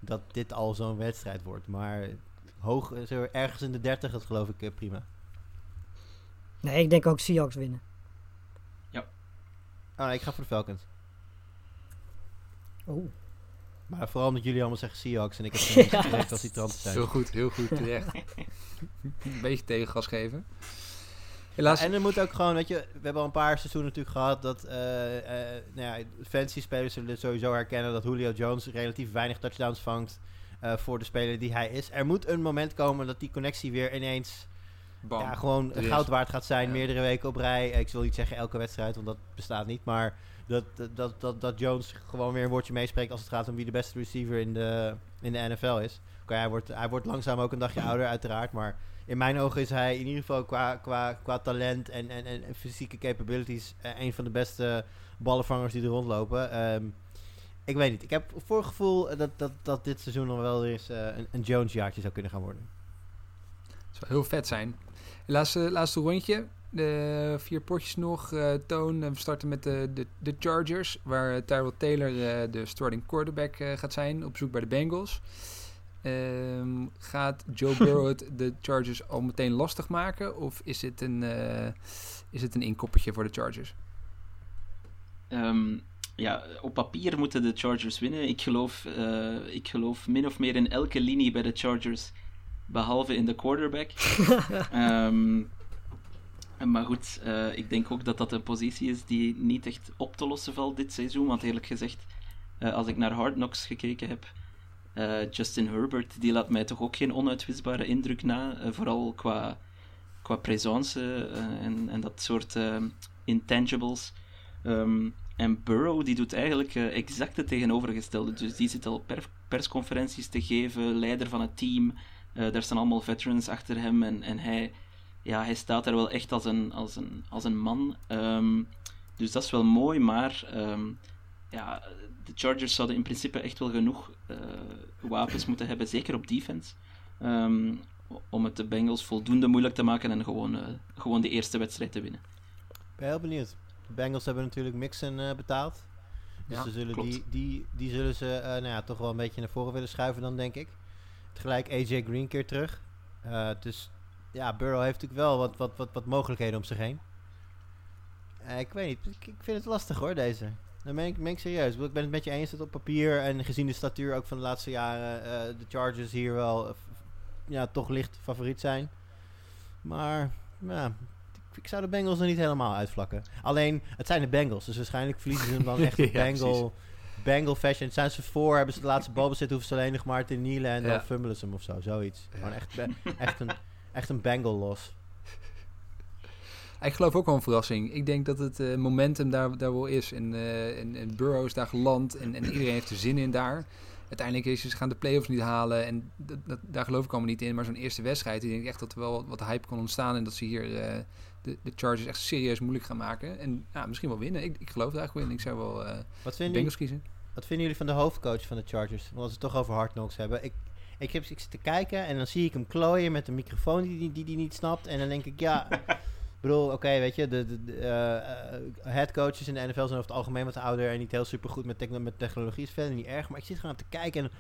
[SPEAKER 3] dat dit al zo'n wedstrijd wordt. Maar hoog, eh, ergens in de 30, dat geloof ik prima.
[SPEAKER 5] Nee, ik denk ook Seahawks winnen.
[SPEAKER 3] Oh nee, ik ga voor de Falcons.
[SPEAKER 5] Oeh.
[SPEAKER 3] Maar vooral omdat jullie allemaal zeggen Seahawks en ik heb geen
[SPEAKER 5] Ja.
[SPEAKER 3] direct als die trant zijn.
[SPEAKER 2] Heel goed, heel goed, terecht. een beetje tegengas geven. Helaas,
[SPEAKER 3] en er moet ook gewoon, weet je, we hebben al een paar seizoenen natuurlijk gehad dat, eh, nou ja, fancy spelers zullen sowieso herkennen dat Julio Jones relatief weinig touchdowns vangt eh, voor de speler die hij is. Er moet een moment komen dat die connectie weer ineens
[SPEAKER 2] bam.
[SPEAKER 3] ja, gewoon goud waard gaat zijn,
[SPEAKER 2] Ja.
[SPEAKER 3] meerdere weken op rij. Ik wil niet zeggen elke wedstrijd, want dat bestaat niet, maar dat, dat, dat, dat Jones gewoon weer een woordje meespreekt als het gaat om wie de beste receiver in de, in de NFL is. Hij, wordt, hij wordt langzaam ook een dagje ouder, uiteraard, maar in mijn ogen is hij in ieder geval qua, qua, qua talent en, en, en fysieke capabilities eh, een van de beste ballenvangers die er rondlopen. Ehm, ik weet niet. Ik heb voor het gevoel dat, dat, dat dit seizoen nog wel eens eh, een, Jones-jaartje zou kunnen gaan worden.
[SPEAKER 2] Het zou heel vet zijn. Laatste, laatste rondje. De vier potjes nog. eh, toon. We starten met de, de, de Chargers. Waar Tyrell Taylor de starting quarterback gaat zijn. Op zoek bij de Bengals. Ehm, gaat Joe Burrow het de Chargers al meteen lastig maken? Of is het een, eh, is het een inkoppertje voor de Chargers?
[SPEAKER 4] Ehm, ja, op papier moeten de Chargers winnen. Ik geloof, eh, ik geloof min of meer in elke linie bij de Chargers, behalve in de quarterback. Ehm, maar goed, eh, ik denk ook dat dat een positie is die niet echt op te lossen valt dit seizoen. Want eerlijk gezegd, eh, als ik naar Hard Knocks gekeken heb, eh, Justin Herbert, die laat mij toch ook geen onuitwisbare indruk na. eh, vooral qua, qua presence eh, en, en dat soort intangibles. Ehm, en Burrow die doet eigenlijk exact het tegenovergestelde. Dus die zit al per persconferenties te geven, leider van het team. Daar staan allemaal veterans achter hem en, en hij, ja, hij staat daar wel echt als een, als een, als een man. Ehm, dus dat is wel mooi, maar ehm, ja, de Chargers zouden in principe echt wel genoeg eh, wapens moeten hebben, zeker op defense. ehm, om het de Bengals voldoende moeilijk te maken en gewoon, eh, gewoon de eerste wedstrijd te winnen.
[SPEAKER 3] Ik ben heel benieuwd. De Bengals hebben natuurlijk Mixon eh, betaald. Dus
[SPEAKER 2] Ja,
[SPEAKER 3] ze zullen die, die, die zullen ze eh, nou ja, toch wel een beetje naar voren willen schuiven dan, denk ik. Tegelijk AJ Green keer terug. Eh, dus ja, Burrow heeft natuurlijk wel wat, wat, wat, wat mogelijkheden om zich heen. Eh, ik weet niet, ik, ik vind het lastig hoor, deze. Dan ben ik, ben ik serieus. Ik ben het met je eens dat op papier en gezien de statuur ook van de laatste jaren eh, de Chargers hier wel eh, ja, toch licht favoriet zijn. Maar ja, ik- ik zou de Bengals er niet helemaal uitvlakken. Alleen, het zijn de Bengals, dus waarschijnlijk verliezen ze hem dan echt op
[SPEAKER 2] Ja,
[SPEAKER 3] Bengal, Bengal fashion. Zijn ze voor, hebben ze de laatste balbezit, hoeven ze alleen nog maar te knielen en
[SPEAKER 2] Ja.
[SPEAKER 3] dan fummelen ze hem of zo, zoiets. Gewoon echt, echt, een, echt een Bengal los.
[SPEAKER 2] Ik geloof ook wel een verrassing. Ik denk dat het eh, momentum daar, daar wel is. En, eh en, en Burrow is daar geland en, en iedereen heeft er zin in daar. Uiteindelijk is ze gaan de playoffs niet halen en dat, dat, daar geloof ik allemaal niet in. Maar zo'n eerste wedstrijd, ik denk echt dat er wel wat, wat hype kan ontstaan en dat ze hier eh, de, de Chargers echt serieus moeilijk gaan maken. En ja, misschien wel winnen. Ik, ik geloof eigenlijk wel in. Ik zou wel
[SPEAKER 3] Wat
[SPEAKER 2] de
[SPEAKER 3] vinden,
[SPEAKER 2] Bengals kiezen.
[SPEAKER 3] wat vinden jullie van de hoofdcoach van de Chargers? Want als we het toch over hard knocks hebben. Ik, ik, heb, ik zit te kijken en dan zie ik hem klooien met een microfoon die hij die, die niet snapt. En dan denk ik, ja... Bedoel, oké, weet je, de, de, de eh, eh, headcoaches in de NFL zijn over het algemeen wat ouder en niet heel super goed met, met technologie. Is verder niet erg, maar ik zit gewoon te kijken en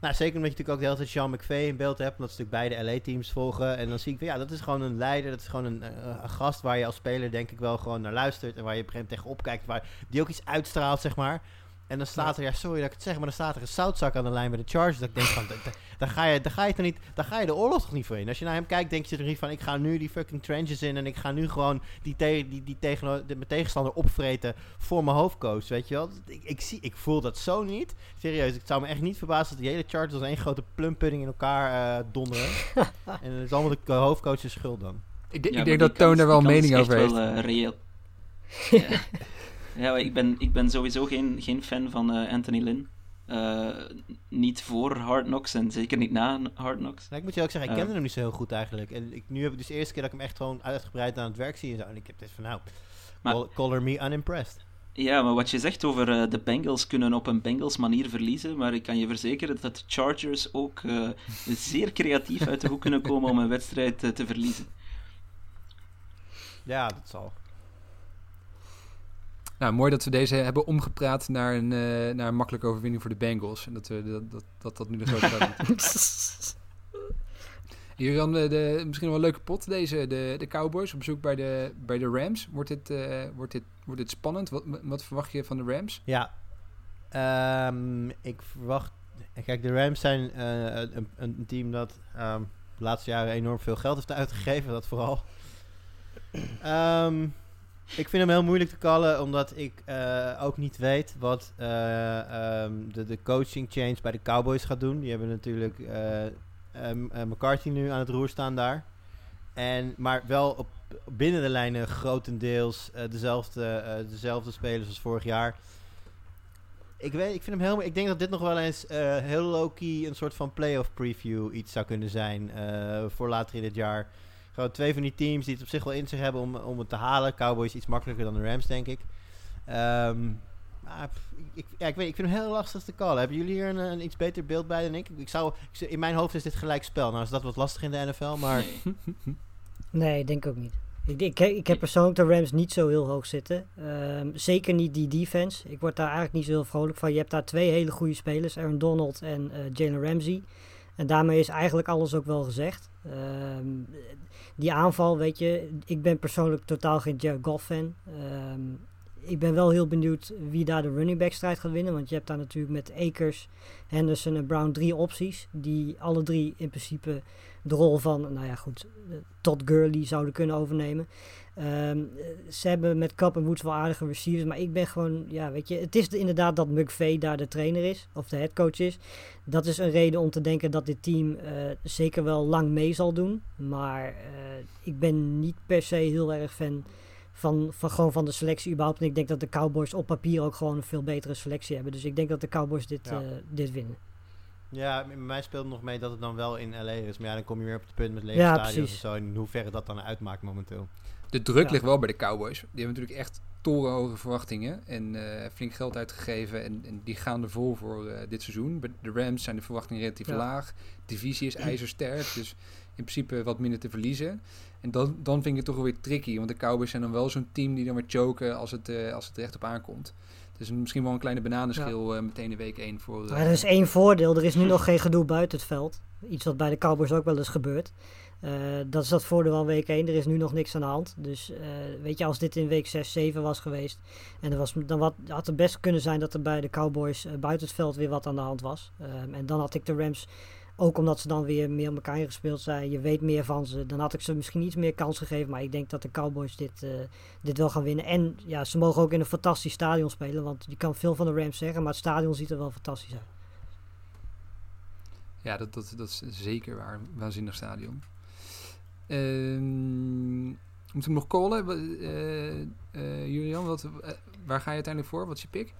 [SPEAKER 3] nou, zeker omdat je natuurlijk ook de hele tijd Sean McVay in beeld hebt, omdat ze natuurlijk beide LA-teams volgen. En dan zie ik, van, ja, dat is gewoon een leider, dat is gewoon een, eh, een gast waar je als speler denk ik wel gewoon naar luistert en waar je op een gegeven moment tegenop kijkt, waar, die ook iets uitstraalt, zeg maar. En dan staat er, ja sorry dat ik het zeg, maar dan staat er een zoutzak aan de lijn bij de Chargers. Dat ik denk van, da- da- daar ga je, daar ga je toch niet, daar ga je de oorlog toch niet voor in. Als je naar hem kijkt, denk je er niet van, ik ga nu die fucking trenches in en ik ga nu gewoon die, te, die, die tegen, de, mijn tegenstander opvreten voor mijn hoofdcoach, weet je wel. Ik, ik, zie, ik voel dat zo niet. Serieus, het zou me echt niet verbazen dat die hele Chargers als één grote plumpudding in elkaar eh, donderen. en het is allemaal de hoofdcoach's schuld dan.
[SPEAKER 2] Ik,
[SPEAKER 4] Ja,
[SPEAKER 2] ik denk dat Toon daar wel mening
[SPEAKER 4] is
[SPEAKER 2] over heeft.
[SPEAKER 4] wel eh, reëel. ja, ik, ben, ik ben sowieso geen, geen fan van eh, Anthony Lynn. Eh, niet voor Hard Knocks en zeker niet na Hard Knocks.
[SPEAKER 3] Nou, ik moet je ook zeggen, ik
[SPEAKER 4] Ja.
[SPEAKER 3] kende hem niet zo heel goed eigenlijk. En ik, nu heb ik dus de eerste keer dat ik hem echt gewoon uitgebreid aan het werk zie en zo. En ik heb dit van, nou,
[SPEAKER 4] Maar-
[SPEAKER 3] call, color me unimpressed.
[SPEAKER 4] Ja, maar wat je zegt over eh, de Bengals kunnen op een Bengals manier verliezen, maar ik kan je verzekeren dat de Chargers ook eh, zeer creatief uit de hoek kunnen komen om een wedstrijd eh, te verliezen.
[SPEAKER 3] Ja, dat zal.
[SPEAKER 2] Nou, mooi dat we deze hebben omgepraat naar een, eh, naar een makkelijke overwinning voor de Bengals. En dat we, dat, dat, dat, dat nu de grote fout is. Julian, de, de, misschien wel een leuke pot deze. De, de Cowboys op bezoek bij de, bij de Rams. Wordt dit, eh, wordt, dit, wordt dit spannend? Wat, wat verwacht je van de Rams?
[SPEAKER 3] Ja. Ehm, ik verwacht... Kijk, de Rams zijn eh, een, een team dat ehm, de laatste jaren enorm veel geld heeft uitgegeven. Dat vooral. Ehm, ik vind hem heel moeilijk te callen, omdat ik eh, ook niet weet wat eh, ehm, de, de coaching change bij de Cowboys gaat doen. Die hebben natuurlijk eh, ehm, eh, McCarthy nu aan het roer staan daar. En, maar wel op, binnen de lijnen grotendeels dezelfde, dezelfde spelers als vorig jaar. Ik, weet, ik, vind hem heel, ik denk dat dit nog wel eens heel low-key een soort van playoff preview iets zou kunnen zijn voor later in dit jaar. Gewoon twee van die teams die het op zich wel in zich hebben om, om het te halen. Cowboys iets makkelijker dan de Rams, denk ik. Ehm, maar ik, ja, ik, weet, ik vind hem heel lastig te callen. Hebben jullie hier een, een iets beter beeld bij dan ik? ik, zou, in mijn hoofd is dit gelijk spel. Nou is dat wat lastig in de NFL, maar...
[SPEAKER 4] Nee.
[SPEAKER 5] Nee, ik denk ook niet. Ik, ik, ik heb persoonlijk de Rams niet zo heel hoog zitten. Ehm, zeker niet die defense. Ik word daar eigenlijk niet zo heel vrolijk van. Je hebt daar twee hele goede spelers, Aaron Donald en eh, Jalen Ramsey. En daarmee is eigenlijk alles ook wel gezegd. Ehm, die aanval, weet je, ik ben persoonlijk totaal geen Jared Goff fan. Ehm, ik ben wel heel benieuwd wie daar de running back strijd gaat winnen. Want je hebt daar natuurlijk met Akers, Henderson en Brown drie opties. Die alle drie in principe de rol van, nou ja goed, eh, Todd Gurley zouden kunnen overnemen. Ehm, eh, ze hebben met Cup en Woods wel aardige receivers, maar ik ben gewoon, ja weet je, het is inderdaad dat McVay daar de trainer is, of de headcoach is. Dat is een reden om te denken dat dit team eh, zeker wel lang mee zal doen. Maar eh, ik ben niet per se heel erg fan van, van, gewoon van de selectie überhaupt. En ik denk dat de Cowboys op papier ook gewoon een veel betere selectie hebben. Dus ik denk dat de Cowboys dit,
[SPEAKER 3] Ja.
[SPEAKER 5] eh, dit winnen.
[SPEAKER 3] Ja, bij mij speelt nog mee dat het dan wel in LA is. Maar ja, dan kom je weer op het punt met lege
[SPEAKER 5] Ja,
[SPEAKER 3] stadions en zo. En in hoeverre dat dan uitmaakt momenteel.
[SPEAKER 2] De druk
[SPEAKER 5] Ja.
[SPEAKER 2] ligt wel bij de Cowboys. Die hebben natuurlijk echt torenhoge verwachtingen. En eh, flink geld uitgegeven. En, en die gaan er vol voor eh, dit seizoen. Bij de Rams zijn de verwachtingen relatief
[SPEAKER 5] Ja.
[SPEAKER 2] laag. Divisie is ijzersterk. Dus in principe wat minder te verliezen. En dan, dan vind ik het toch wel weer tricky. Want de Cowboys zijn dan wel zo'n team die dan weer choken als het, eh, als het er echt op aankomt. Dus misschien wel een kleine bananenschil meteen in week 1 voor...
[SPEAKER 5] Maar er is één voordeel. Er is nu nog geen gedoe buiten het veld. Iets wat bij de Cowboys ook wel eens gebeurt. Eh, dat is dat voordeel van week 1. Er is nu nog niks aan de hand. Dus eh, weet je, als dit in week 6, 7 was geweest. En er was, dan wat, had het best kunnen zijn dat er bij de Cowboys eh, buiten het veld weer wat aan de hand was. Ehm, en dan had ik de Rams, ook omdat ze dan weer meer op elkaar ingespeeld zijn. Je weet meer van ze. Dan had ik ze misschien iets meer kans gegeven. Maar ik denk dat de Cowboys dit, dit wel gaan winnen. En ja, ze mogen ook in een fantastisch stadion spelen. Want je kan veel van de Rams zeggen. Maar het stadion ziet er wel fantastisch uit.
[SPEAKER 2] Ja, dat, dat, dat is zeker waar. Waanzinnig stadion. Ehm moeten we nog callen? Eh, eh, Julian, wat, eh, waar ga je uiteindelijk voor? Wat is je pick?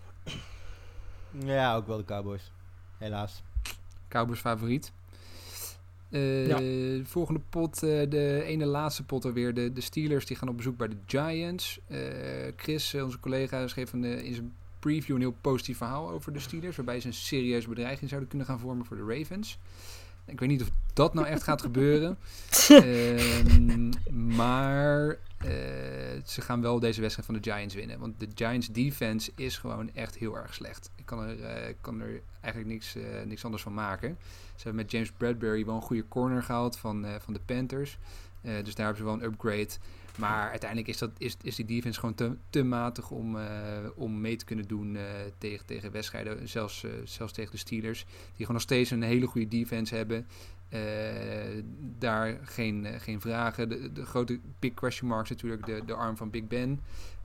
[SPEAKER 3] Ja, ook wel de Cowboys. Helaas.
[SPEAKER 2] Cowboys favoriet. Eh,
[SPEAKER 5] Ja.
[SPEAKER 2] de Volgende pot, eh, de ene laatste pot alweer. De, de Steelers die gaan op bezoek bij de Giants. Eh, Chris, onze collega, schreef een, in zijn preview een heel positief verhaal over de Steelers. Waarbij ze een serieuze bedreiging zouden kunnen gaan vormen voor de Ravens. Ik weet niet of dat nou echt gaat gebeuren. Ehm, maar eh, ze gaan wel deze wedstrijd van de Giants winnen. Want de Giants defense is gewoon echt heel erg slecht. Ik kan er, eh, kan er eigenlijk niks, eh, niks anders van maken. Ze hebben met James Bradbury wel een goede corner gehaald van, van de Panthers. Dus daar hebben ze wel een upgrade. Maar uiteindelijk is, dat, is, is die defense gewoon te, te matig om, eh, om mee te kunnen doen eh, tegen, tegen wedstrijden. Zelfs, eh, zelfs tegen de Steelers. Die gewoon nog steeds een hele goede defense hebben. Daar geen, geen vragen. De, de grote big question mark is natuurlijk de, de arm van Big Ben.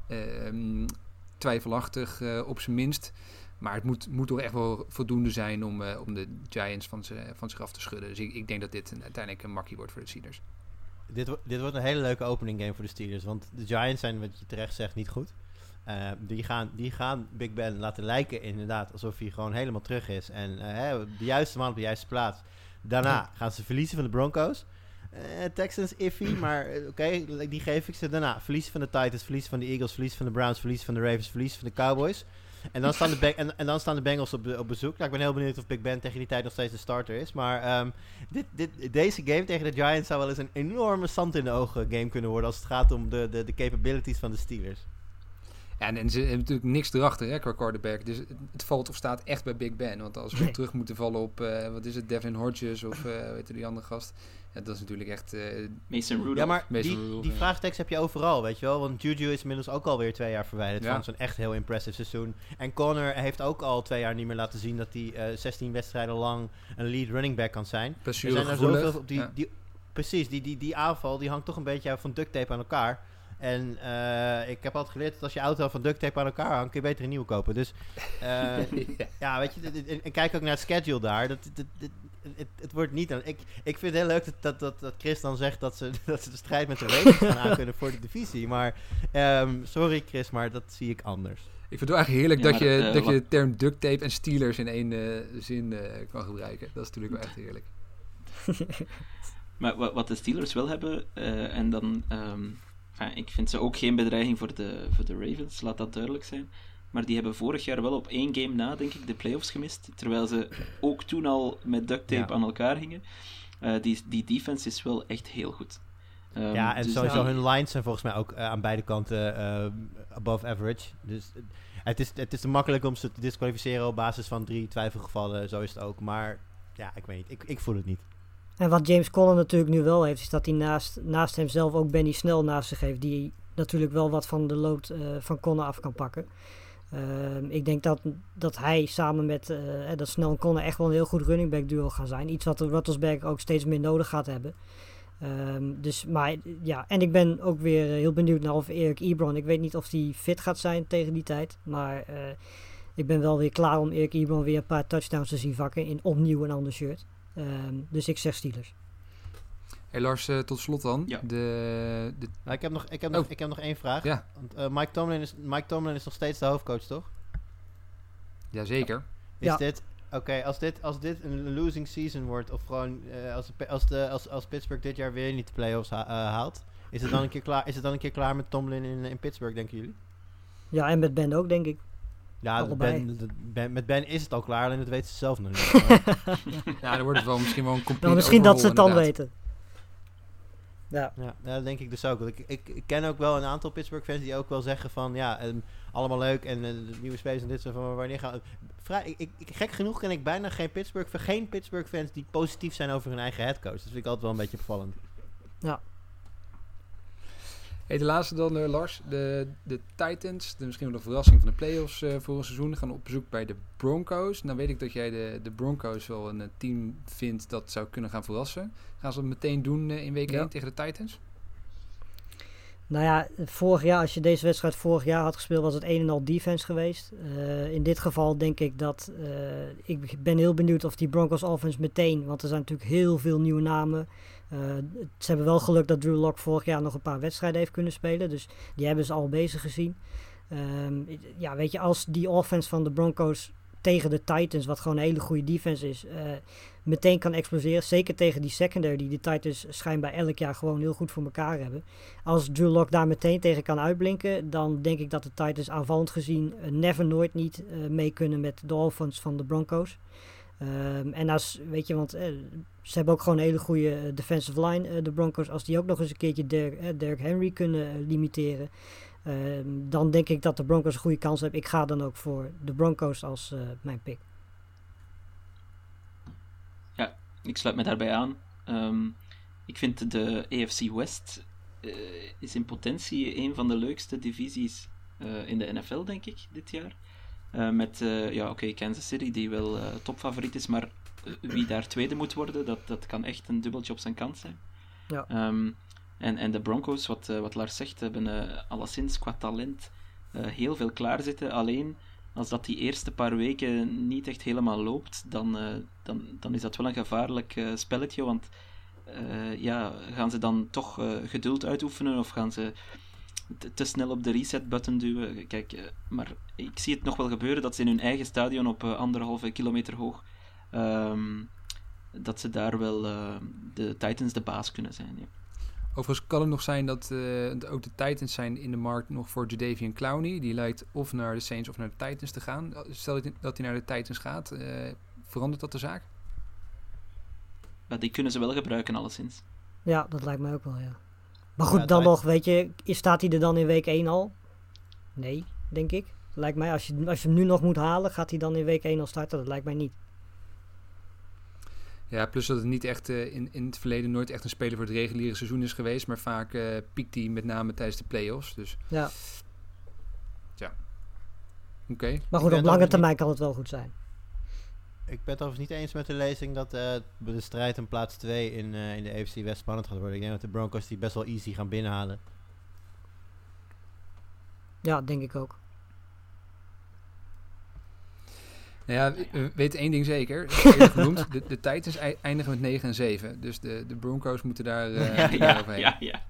[SPEAKER 2] Ehm, twijfelachtig op zijn minst. Maar het moet, moet toch echt wel voldoende zijn om, om de Giants van, ze, van zich af te schudden. Dus ik, ik denk dat dit uiteindelijk een makkie wordt voor de Steelers.
[SPEAKER 3] Dit, dit wordt een hele leuke opening game voor de Steelers. Want de Giants zijn, wat je terecht zegt, niet goed. Eh, die, gaan, die gaan Big Ben laten lijken inderdaad alsof hij gewoon helemaal terug is. En eh, hè, de juiste man op de juiste plaats. Daarna gaan ze verliezen van de Broncos. Eh, Texans iffy, maar eh, oké, die geef ik ze. Daarna verliezen van de Titans, verliezen van de Eagles, verliezen van de Browns, verliezen van de Ravens, verliezen van de Cowboys. En dan staan de, Ba- en, en dan staan de Bengals op, be- op bezoek. Nou, ik ben heel benieuwd of Big Ben tegen die tijd nog steeds de starter is. Maar ehm, dit, dit, deze game tegen de Giants zou wel eens een enorme zand in de ogen game kunnen worden als het gaat om de, de, de capabilities van de Steelers.
[SPEAKER 2] Ja, en, en ze hebben natuurlijk niks erachter hè, qua quarterback. Dus het, het valt of staat echt bij Big Ben. Want als we
[SPEAKER 5] Nee.
[SPEAKER 2] terug moeten vallen op, eh, wat is het, Devin Hodges of eh weet je, die andere gast. Ja, dat is natuurlijk echt... eh,
[SPEAKER 4] Mason Rudolph.
[SPEAKER 3] Ja, maar
[SPEAKER 2] Mason
[SPEAKER 3] die,
[SPEAKER 2] Rudolph,
[SPEAKER 3] die
[SPEAKER 2] ja.
[SPEAKER 3] vraagtekst heb je overal, weet je wel. Want Juju is inmiddels ook alweer twee jaar verwijderd
[SPEAKER 2] Ja.
[SPEAKER 3] van zo'n echt heel impressive seizoen. En Connor heeft ook al twee jaar niet meer laten zien dat hij eh 16 wedstrijden lang een lead running back kan zijn. Er zijn er zoveel op die,
[SPEAKER 2] Ja.
[SPEAKER 3] die, precies, die, die, die aanval die hangt toch een beetje van duct tape aan elkaar. En eh, ik heb altijd geleerd dat als je auto van duct tape aan elkaar hangt, kun je beter een nieuwe kopen. Dus eh, ja, weet je, en, en kijk ook naar het schedule daar. Dat, dit- het, het wordt niet aan. Ik, ik vind het heel leuk dat, dat, dat, dat Chris dan zegt dat ze, dat ze de strijd met de Ravens gaan aankunnen voor de divisie. Maar ehm, sorry Chris, maar dat zie ik anders.
[SPEAKER 2] Ik vind het wel echt heerlijk
[SPEAKER 4] Ja,
[SPEAKER 2] dat, je,
[SPEAKER 4] eh,
[SPEAKER 2] dat je de term duct tape en Steelers in één eh, zin eh, kan gebruiken. Dat is natuurlijk wel echt heerlijk.
[SPEAKER 4] Maar wa- wat de Steelers wel hebben, eh, en dan... ehm, enfin, ik vind ze ook geen bedreiging voor de, voor de Ravens, laat dat duidelijk zijn. Maar die hebben vorig jaar wel op één game na, denk ik, de playoffs gemist. Terwijl ze ook toen al met duct tape
[SPEAKER 3] Ja.
[SPEAKER 4] aan elkaar hingen. Eh, die, die defense is wel echt heel goed. Ehm,
[SPEAKER 3] ja, en
[SPEAKER 4] dus
[SPEAKER 3] sowieso hun lines zijn volgens mij ook eh, aan beide kanten eh, above average. Dus het is, het is te makkelijk om ze te disqualificeren op basis van drie twijfelgevallen. Zo is het ook. Maar ja, ik weet niet. Ik, ik voel het niet.
[SPEAKER 5] En wat James Conner natuurlijk nu wel heeft, is dat hij naast, naast hemzelf ook Benny Snell naast zich heeft. Die natuurlijk wel wat van de lood eh, van Conner af kan pakken. Ehm, ik denk dat, dat hij samen met eh, dat Snell en Conner echt wel een heel goed running back duo gaan zijn. Iets wat de Roethlisberger ook steeds meer nodig gaat hebben. Ehm, dus, maar ja, en ik ben ook weer eh, heel benieuwd naar of Erik Ebron. Ik weet niet of hij fit gaat zijn tegen die tijd. Maar eh, ik ben wel weer klaar om Erik Ebron weer een paar touchdowns te zien vakken in opnieuw een ander shirt. Ehm, dus ik zeg Steelers.
[SPEAKER 2] Hey Lars, eh, tot slot dan.
[SPEAKER 4] Ja.
[SPEAKER 2] De, de,
[SPEAKER 3] Nou, ik, heb nog, ik, heb nog,
[SPEAKER 2] Oh.
[SPEAKER 3] ik heb nog één vraag.
[SPEAKER 2] Ja.
[SPEAKER 3] Want, eh, Mike, Tomlin is, Mike Tomlin is nog steeds de hoofdcoach, toch?
[SPEAKER 2] jazeker.
[SPEAKER 3] Is
[SPEAKER 5] Ja.
[SPEAKER 3] dit... Oké, als, dit, als dit een losing season wordt, of gewoon eh, als, de, als, de, als, als Pittsburgh dit jaar weer niet de playoffs ha- eh, haalt, is het, dan een keer klaar, is het dan een keer klaar met Tomlin in, in Pittsburgh, denken jullie?
[SPEAKER 5] Ja, en met Ben ook, denk ik.
[SPEAKER 3] Ja, ben, met Ben is het al klaar, alleen dat weten ze zelf nog niet.
[SPEAKER 2] Ja, dan wordt het wel misschien wel een complete
[SPEAKER 5] Nou, misschien dat ze het dan weten. Ja,
[SPEAKER 3] Ja, ja, dat denk ik dus ook. Ik, ik, ik ken ook wel een aantal Pittsburgh fans die ook wel zeggen van ja, ehm, allemaal leuk en de nieuwe space en dit soort van maar wanneer gaan. Vrij, ik, ik, gek genoeg ken ik bijna geen Pittsburgh, geen Pittsburgh fans die positief zijn over hun eigen headcoach. Dat vind ik altijd wel een beetje opvallend.
[SPEAKER 2] Hey, de laatste dan, eh, Lars. De, de Titans, de, misschien wel de verrassing van de playoffs eh vorig seizoen, gaan op bezoek bij de Broncos. Nou weet ik dat jij de, de Broncos wel een eh, team vindt dat zou kunnen gaan verrassen. Gaan ze dat meteen doen in week
[SPEAKER 5] Ja.
[SPEAKER 2] 1 tegen de Titans?
[SPEAKER 5] Nou ja, vorig jaar, als je deze wedstrijd vorig jaar had gespeeld, was het een en al defense geweest. Eh, in dit geval denk ik dat, eh, ik ben heel benieuwd of die Broncos offense meteen, want er zijn natuurlijk heel veel nieuwe namen. Eh, ze hebben wel geluk dat Drew Lock vorig jaar nog een paar wedstrijden heeft kunnen spelen, dus die hebben ze al bezig gezien. Ehm, ja, weet je, als die offense van de Broncos tegen de Titans, wat gewoon een hele goede defense is, meteen kan exploseren. Zeker tegen die secondary die de Titans schijnbaar elk jaar gewoon heel goed voor elkaar hebben. Als Drew Lock daar meteen tegen kan uitblinken, dan denk ik dat de Titans aanvallend gezien eh, never nooit niet eh, mee kunnen met de offense van de Broncos. Ehm, en als, weet je, want eh, ze hebben ook gewoon een hele goede defensive line, de Broncos. Als die ook nog eens een keertje eh, Derrick Henry kunnen limiteren. Ehm, dan denk ik dat de Broncos een goede kans hebben. Ik ga dan ook voor de Broncos als mijn pick.
[SPEAKER 4] Ik sluit me daarbij aan. Ehm, ik vind de AFC West eh, is in potentie een van de leukste divisies eh, in de NFL, denk ik, dit jaar. Eh, met, ja, oké, Kansas City, die wel topfavoriet is, maar wie daar tweede moet worden, dat, dat kan echt een dubbeltje op zijn kant zijn.
[SPEAKER 5] Ja.
[SPEAKER 4] Ehm, en, en de Broncos, wat, wat Lars zegt, hebben alleszins qua talent heel veel klaarzitten. Alleen als dat die eerste paar weken niet echt helemaal loopt, dan, eh, dan, dan is dat wel een gevaarlijk eh, spelletje. Want eh, ja, gaan ze dan toch geduld uitoefenen of gaan ze te, snel op de reset-button duwen? Kijk, maar ik zie het nog wel gebeuren dat ze in hun eigen stadion op anderhalve kilometer hoog, ehm, dat ze daar wel de Titans de baas kunnen zijn. Ja.
[SPEAKER 2] Overigens kan het nog zijn dat eh, ook de Titans zijn in de markt nog voor Jadavian Clowney. Die lijkt of naar de Saints of naar de Titans te gaan. Stel dat- dat hij naar de Titans gaat, eh, verandert dat de zaak?
[SPEAKER 4] Maar die kunnen ze wel gebruiken, alleszins.
[SPEAKER 5] Ja, dat lijkt mij ook wel, ja. Maar goed,
[SPEAKER 3] Ja,
[SPEAKER 5] dan nog, weet je, is- staat hij er dan in week 1 al? Nee, denk ik. Lijkt mij, als je, als je hem nu nog moet halen, gaat hij dan in week 1 al starten? Dat lijkt mij niet.
[SPEAKER 2] Ja, plus dat het niet echt eh, in, in het verleden nooit echt een speler voor het reguliere seizoen is geweest. Maar vaak eh, piekt hij met name tijdens de playoffs. Dus
[SPEAKER 5] Ja.
[SPEAKER 2] oké.
[SPEAKER 5] Maar goed, op lange termijn kan het wel goed zijn.
[SPEAKER 3] Ik ben het overigens niet eens met de lezing dat eh, de strijd om plaats 2 in, eh, in de AFC West spannend gaat worden. Ik denk dat de Broncos die best wel easy gaan binnenhalen.
[SPEAKER 5] Ja, denk ik ook.
[SPEAKER 2] Nou ja, we- we weten één ding zeker. Is genoemd, de, de Titans ei- eindigen met 9 en 7. Dus de, de Broncos moeten daar, eh
[SPEAKER 4] ja,
[SPEAKER 2] daar
[SPEAKER 4] ja,
[SPEAKER 2] overheen.
[SPEAKER 4] ja, ja.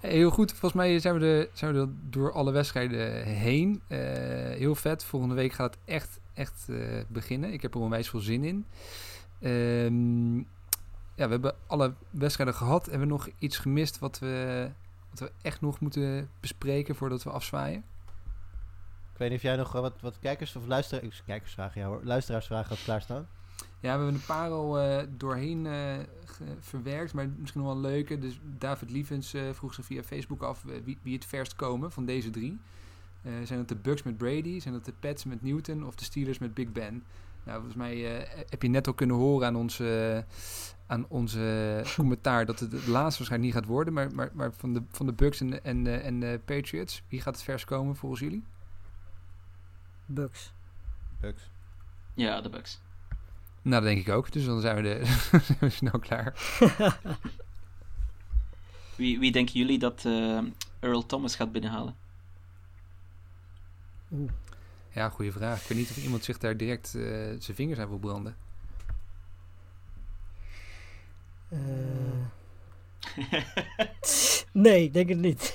[SPEAKER 2] Hey, heel goed, volgens mij zijn we, er, zijn we door alle wedstrijden heen. Eh, heel vet. Volgende week gaat het echt, echt eh, beginnen. Ik heb er onwijs veel zin in. Ehm, ja, we hebben alle wedstrijden gehad. Hebben we nog iets gemist wat we, wat we echt nog moeten bespreken voordat we afzwaaien?
[SPEAKER 3] Ik weet niet of jij nog eh, wat, wat kijkers of luisteraars, kijkersvragen, ja hoor, luisteraarsvragen had klaarstaan.
[SPEAKER 2] Ja, we hebben een paar al eh, doorheen eh, verwerkt, maar misschien nog wel een leuke. Dus David Lievens vroeg zich via Facebook af wie, wie het verst komen van deze drie. Zijn dat de Bucks met Brady, zijn dat de Pats met Newton of de Steelers met Big Ben? Nou, volgens mij heb je net al kunnen horen aan onze, aan onze commentaar dat het het laatste waarschijnlijk niet gaat worden. Maar, maar, maar van, de, van de Bucks en, en, en de Patriots, wie gaat het verst komen volgens jullie?
[SPEAKER 5] Bucks.
[SPEAKER 3] Bucks.
[SPEAKER 4] ja, de Bucks.
[SPEAKER 2] Nou, dat denk ik ook. Dus dan zijn we, de, zijn we snel klaar.
[SPEAKER 4] Wie, wie denken jullie dat eh, Earl Thomas gaat binnenhalen?
[SPEAKER 5] Oeh.
[SPEAKER 2] Ja, goede vraag. Ik weet niet of iemand zich daar direct eh, zijn vingers aan wil branden.
[SPEAKER 5] Eh. nee, denk het niet.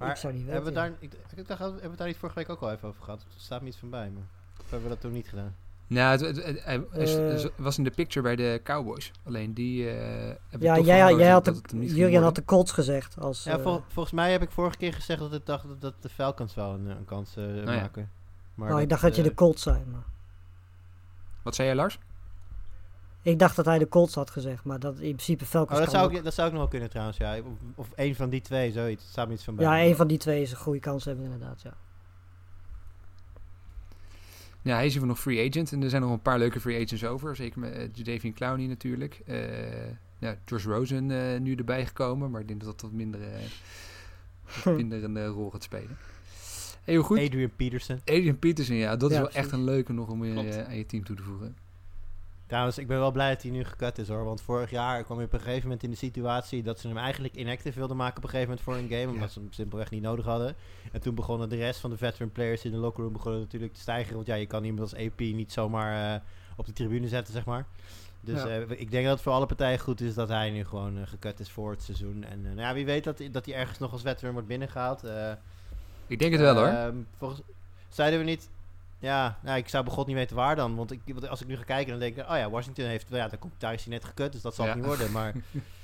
[SPEAKER 3] Maar
[SPEAKER 5] ik zou niet
[SPEAKER 3] hebben
[SPEAKER 5] weten.
[SPEAKER 3] we, daar, ik, ik dacht, hebben we het daar niet vorige week ook al even over gehad? Er staat me iets van bij, maar of hebben we dat toen niet gedaan?
[SPEAKER 2] Nou, het, het- het-
[SPEAKER 5] Eh.
[SPEAKER 2] was in de picture bij de Cowboys. Alleen die eh hebben
[SPEAKER 5] Ja,
[SPEAKER 2] toch
[SPEAKER 5] jij, jij had
[SPEAKER 2] dat
[SPEAKER 5] de,
[SPEAKER 2] het niet
[SPEAKER 5] Jurgen had de. Colts gezegd. Als,
[SPEAKER 3] Ja,
[SPEAKER 5] eh,
[SPEAKER 3] vol- volgens mij heb ik vorige keer gezegd dat ik dacht dat, dat de Falcons wel een, een kans eh,
[SPEAKER 2] ja.
[SPEAKER 3] maken. Maar
[SPEAKER 5] oh, ik dacht dat je de Colts zei. Maar.
[SPEAKER 2] Wat zei jij, Lars?
[SPEAKER 5] Ik dacht dat hij de Colts had gezegd, maar dat in principe Falcons
[SPEAKER 3] Oh, dat zou,
[SPEAKER 5] ook.
[SPEAKER 3] ik, dat zou ik nog wel kunnen trouwens, ja. Of, of een van die twee, zoiets. Staat me iets van bij.
[SPEAKER 5] Ja, een van die twee is een goede kans hebben inderdaad, ja.
[SPEAKER 2] Ja, hij is hier nog free agent. En er zijn nog een paar leuke free agents over. Zeker met uh, Jadavian Clowney natuurlijk. Eh ja, Josh Rosen eh, nu erbij gekomen. Maar ik denk dat dat wat minder, eh, wat minder een eh, rol gaat spelen. Heel goed.
[SPEAKER 3] Adrian Peterson.
[SPEAKER 2] Adrian Peterson, ja. Dat is wel echt een leuke nog om je, eh, aan je team toe te voegen.
[SPEAKER 3] Trouwens, ik ben wel blij dat hij nu gekut is hoor. Want vorig jaar kwam je op een gegeven moment in de situatie dat ze hem eigenlijk inactive wilden maken op een gegeven moment voor een game. Omdat ze hem simpelweg niet nodig hadden. En toen begonnen de rest van de veteran players in de locker room begonnen natuurlijk te stijgen. Want ja, je kan iemand als AP niet zomaar eh, op de tribune zetten, zeg maar. Dus
[SPEAKER 5] Ja.
[SPEAKER 3] eh, ik denk dat het voor alle partijen goed is dat hij nu gewoon eh, gekut is voor het seizoen. En nou ja, wie weet dat, dat hij ergens nog als veteran wordt binnengehaald. Eh,
[SPEAKER 2] Ik denk het wel hoor.
[SPEAKER 3] Ehm, volgens, zeiden we niet. Ja, nou, ik zou begot niet weten waar dan. Want ik, want als ik nu ga kijken, dan denk ik, oh ja, Washington heeft, ja, dan komt daar is hij net gekut, dus dat zal
[SPEAKER 2] Ja.
[SPEAKER 3] het niet worden. Maar,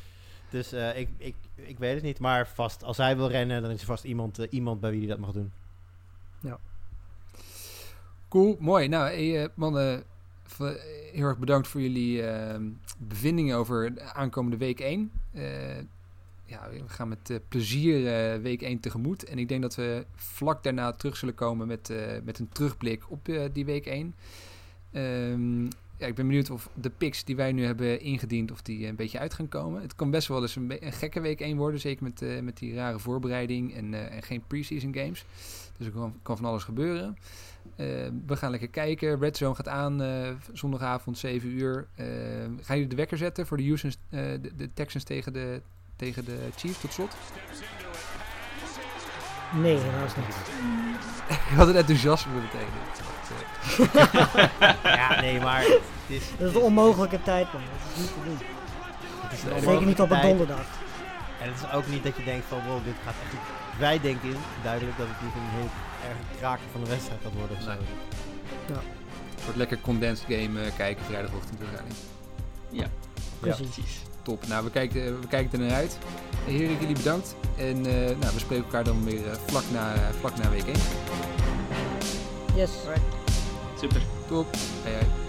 [SPEAKER 3] dus eh, ik, ik, ik weet het niet. Maar vast, als hij wil rennen, dan is er vast iemand, eh, iemand bij wie hij dat mag doen.
[SPEAKER 2] Cool, mooi. Nou, hey, eh, mannen, heel erg bedankt voor jullie ehm, bevindingen over de aankomende week 1. Ja, we gaan met eh, plezier eh, week 1 tegemoet. En ik denk dat we vlak daarna terug zullen komen met, eh, met een terugblik op die week 1. Ehm, ja, ik ben benieuwd of de picks die wij nu hebben ingediend, of die een beetje uit gaan komen. Het kan best wel eens een, be- een gekke week 1 worden, zeker met, met die rare voorbereiding en, en geen preseason games. Dus er kan, kan van alles gebeuren. Eh, we gaan lekker kijken. Red Zone gaat aan zondagavond 7 uur. Eh, gaan jullie de wekker zetten voor de, Houston, de, de Texans tegen de, tegen de Chiefs tot slot?
[SPEAKER 5] Nee, helaas niet.
[SPEAKER 2] Wat een enthousiasme meteen.
[SPEAKER 3] Ja, nee, maar het is,
[SPEAKER 5] Dat is de onmogelijke tijd, man. Dat is niet te doen.
[SPEAKER 3] het is een
[SPEAKER 5] Zeker niet op een donderdag.
[SPEAKER 3] En het is ook niet dat je denkt van, wow, dit gaat echt. Wij denken duidelijk dat het niet een heel erg kraker van de wedstrijd gaat worden of zo.
[SPEAKER 2] Nee. Een soort lekker condensed game eh, kijken vrijdagochtend waarschijnlijk.
[SPEAKER 5] Precies.
[SPEAKER 4] Precies.
[SPEAKER 2] Top. Nou, we kijken, we kijken er naar uit. Heren, jullie bedankt. En eh, nou, we spreken elkaar dan weer eh, vlak, na, vlak na week 1.
[SPEAKER 5] Yes.
[SPEAKER 4] Super.
[SPEAKER 2] Top. Hey, hey.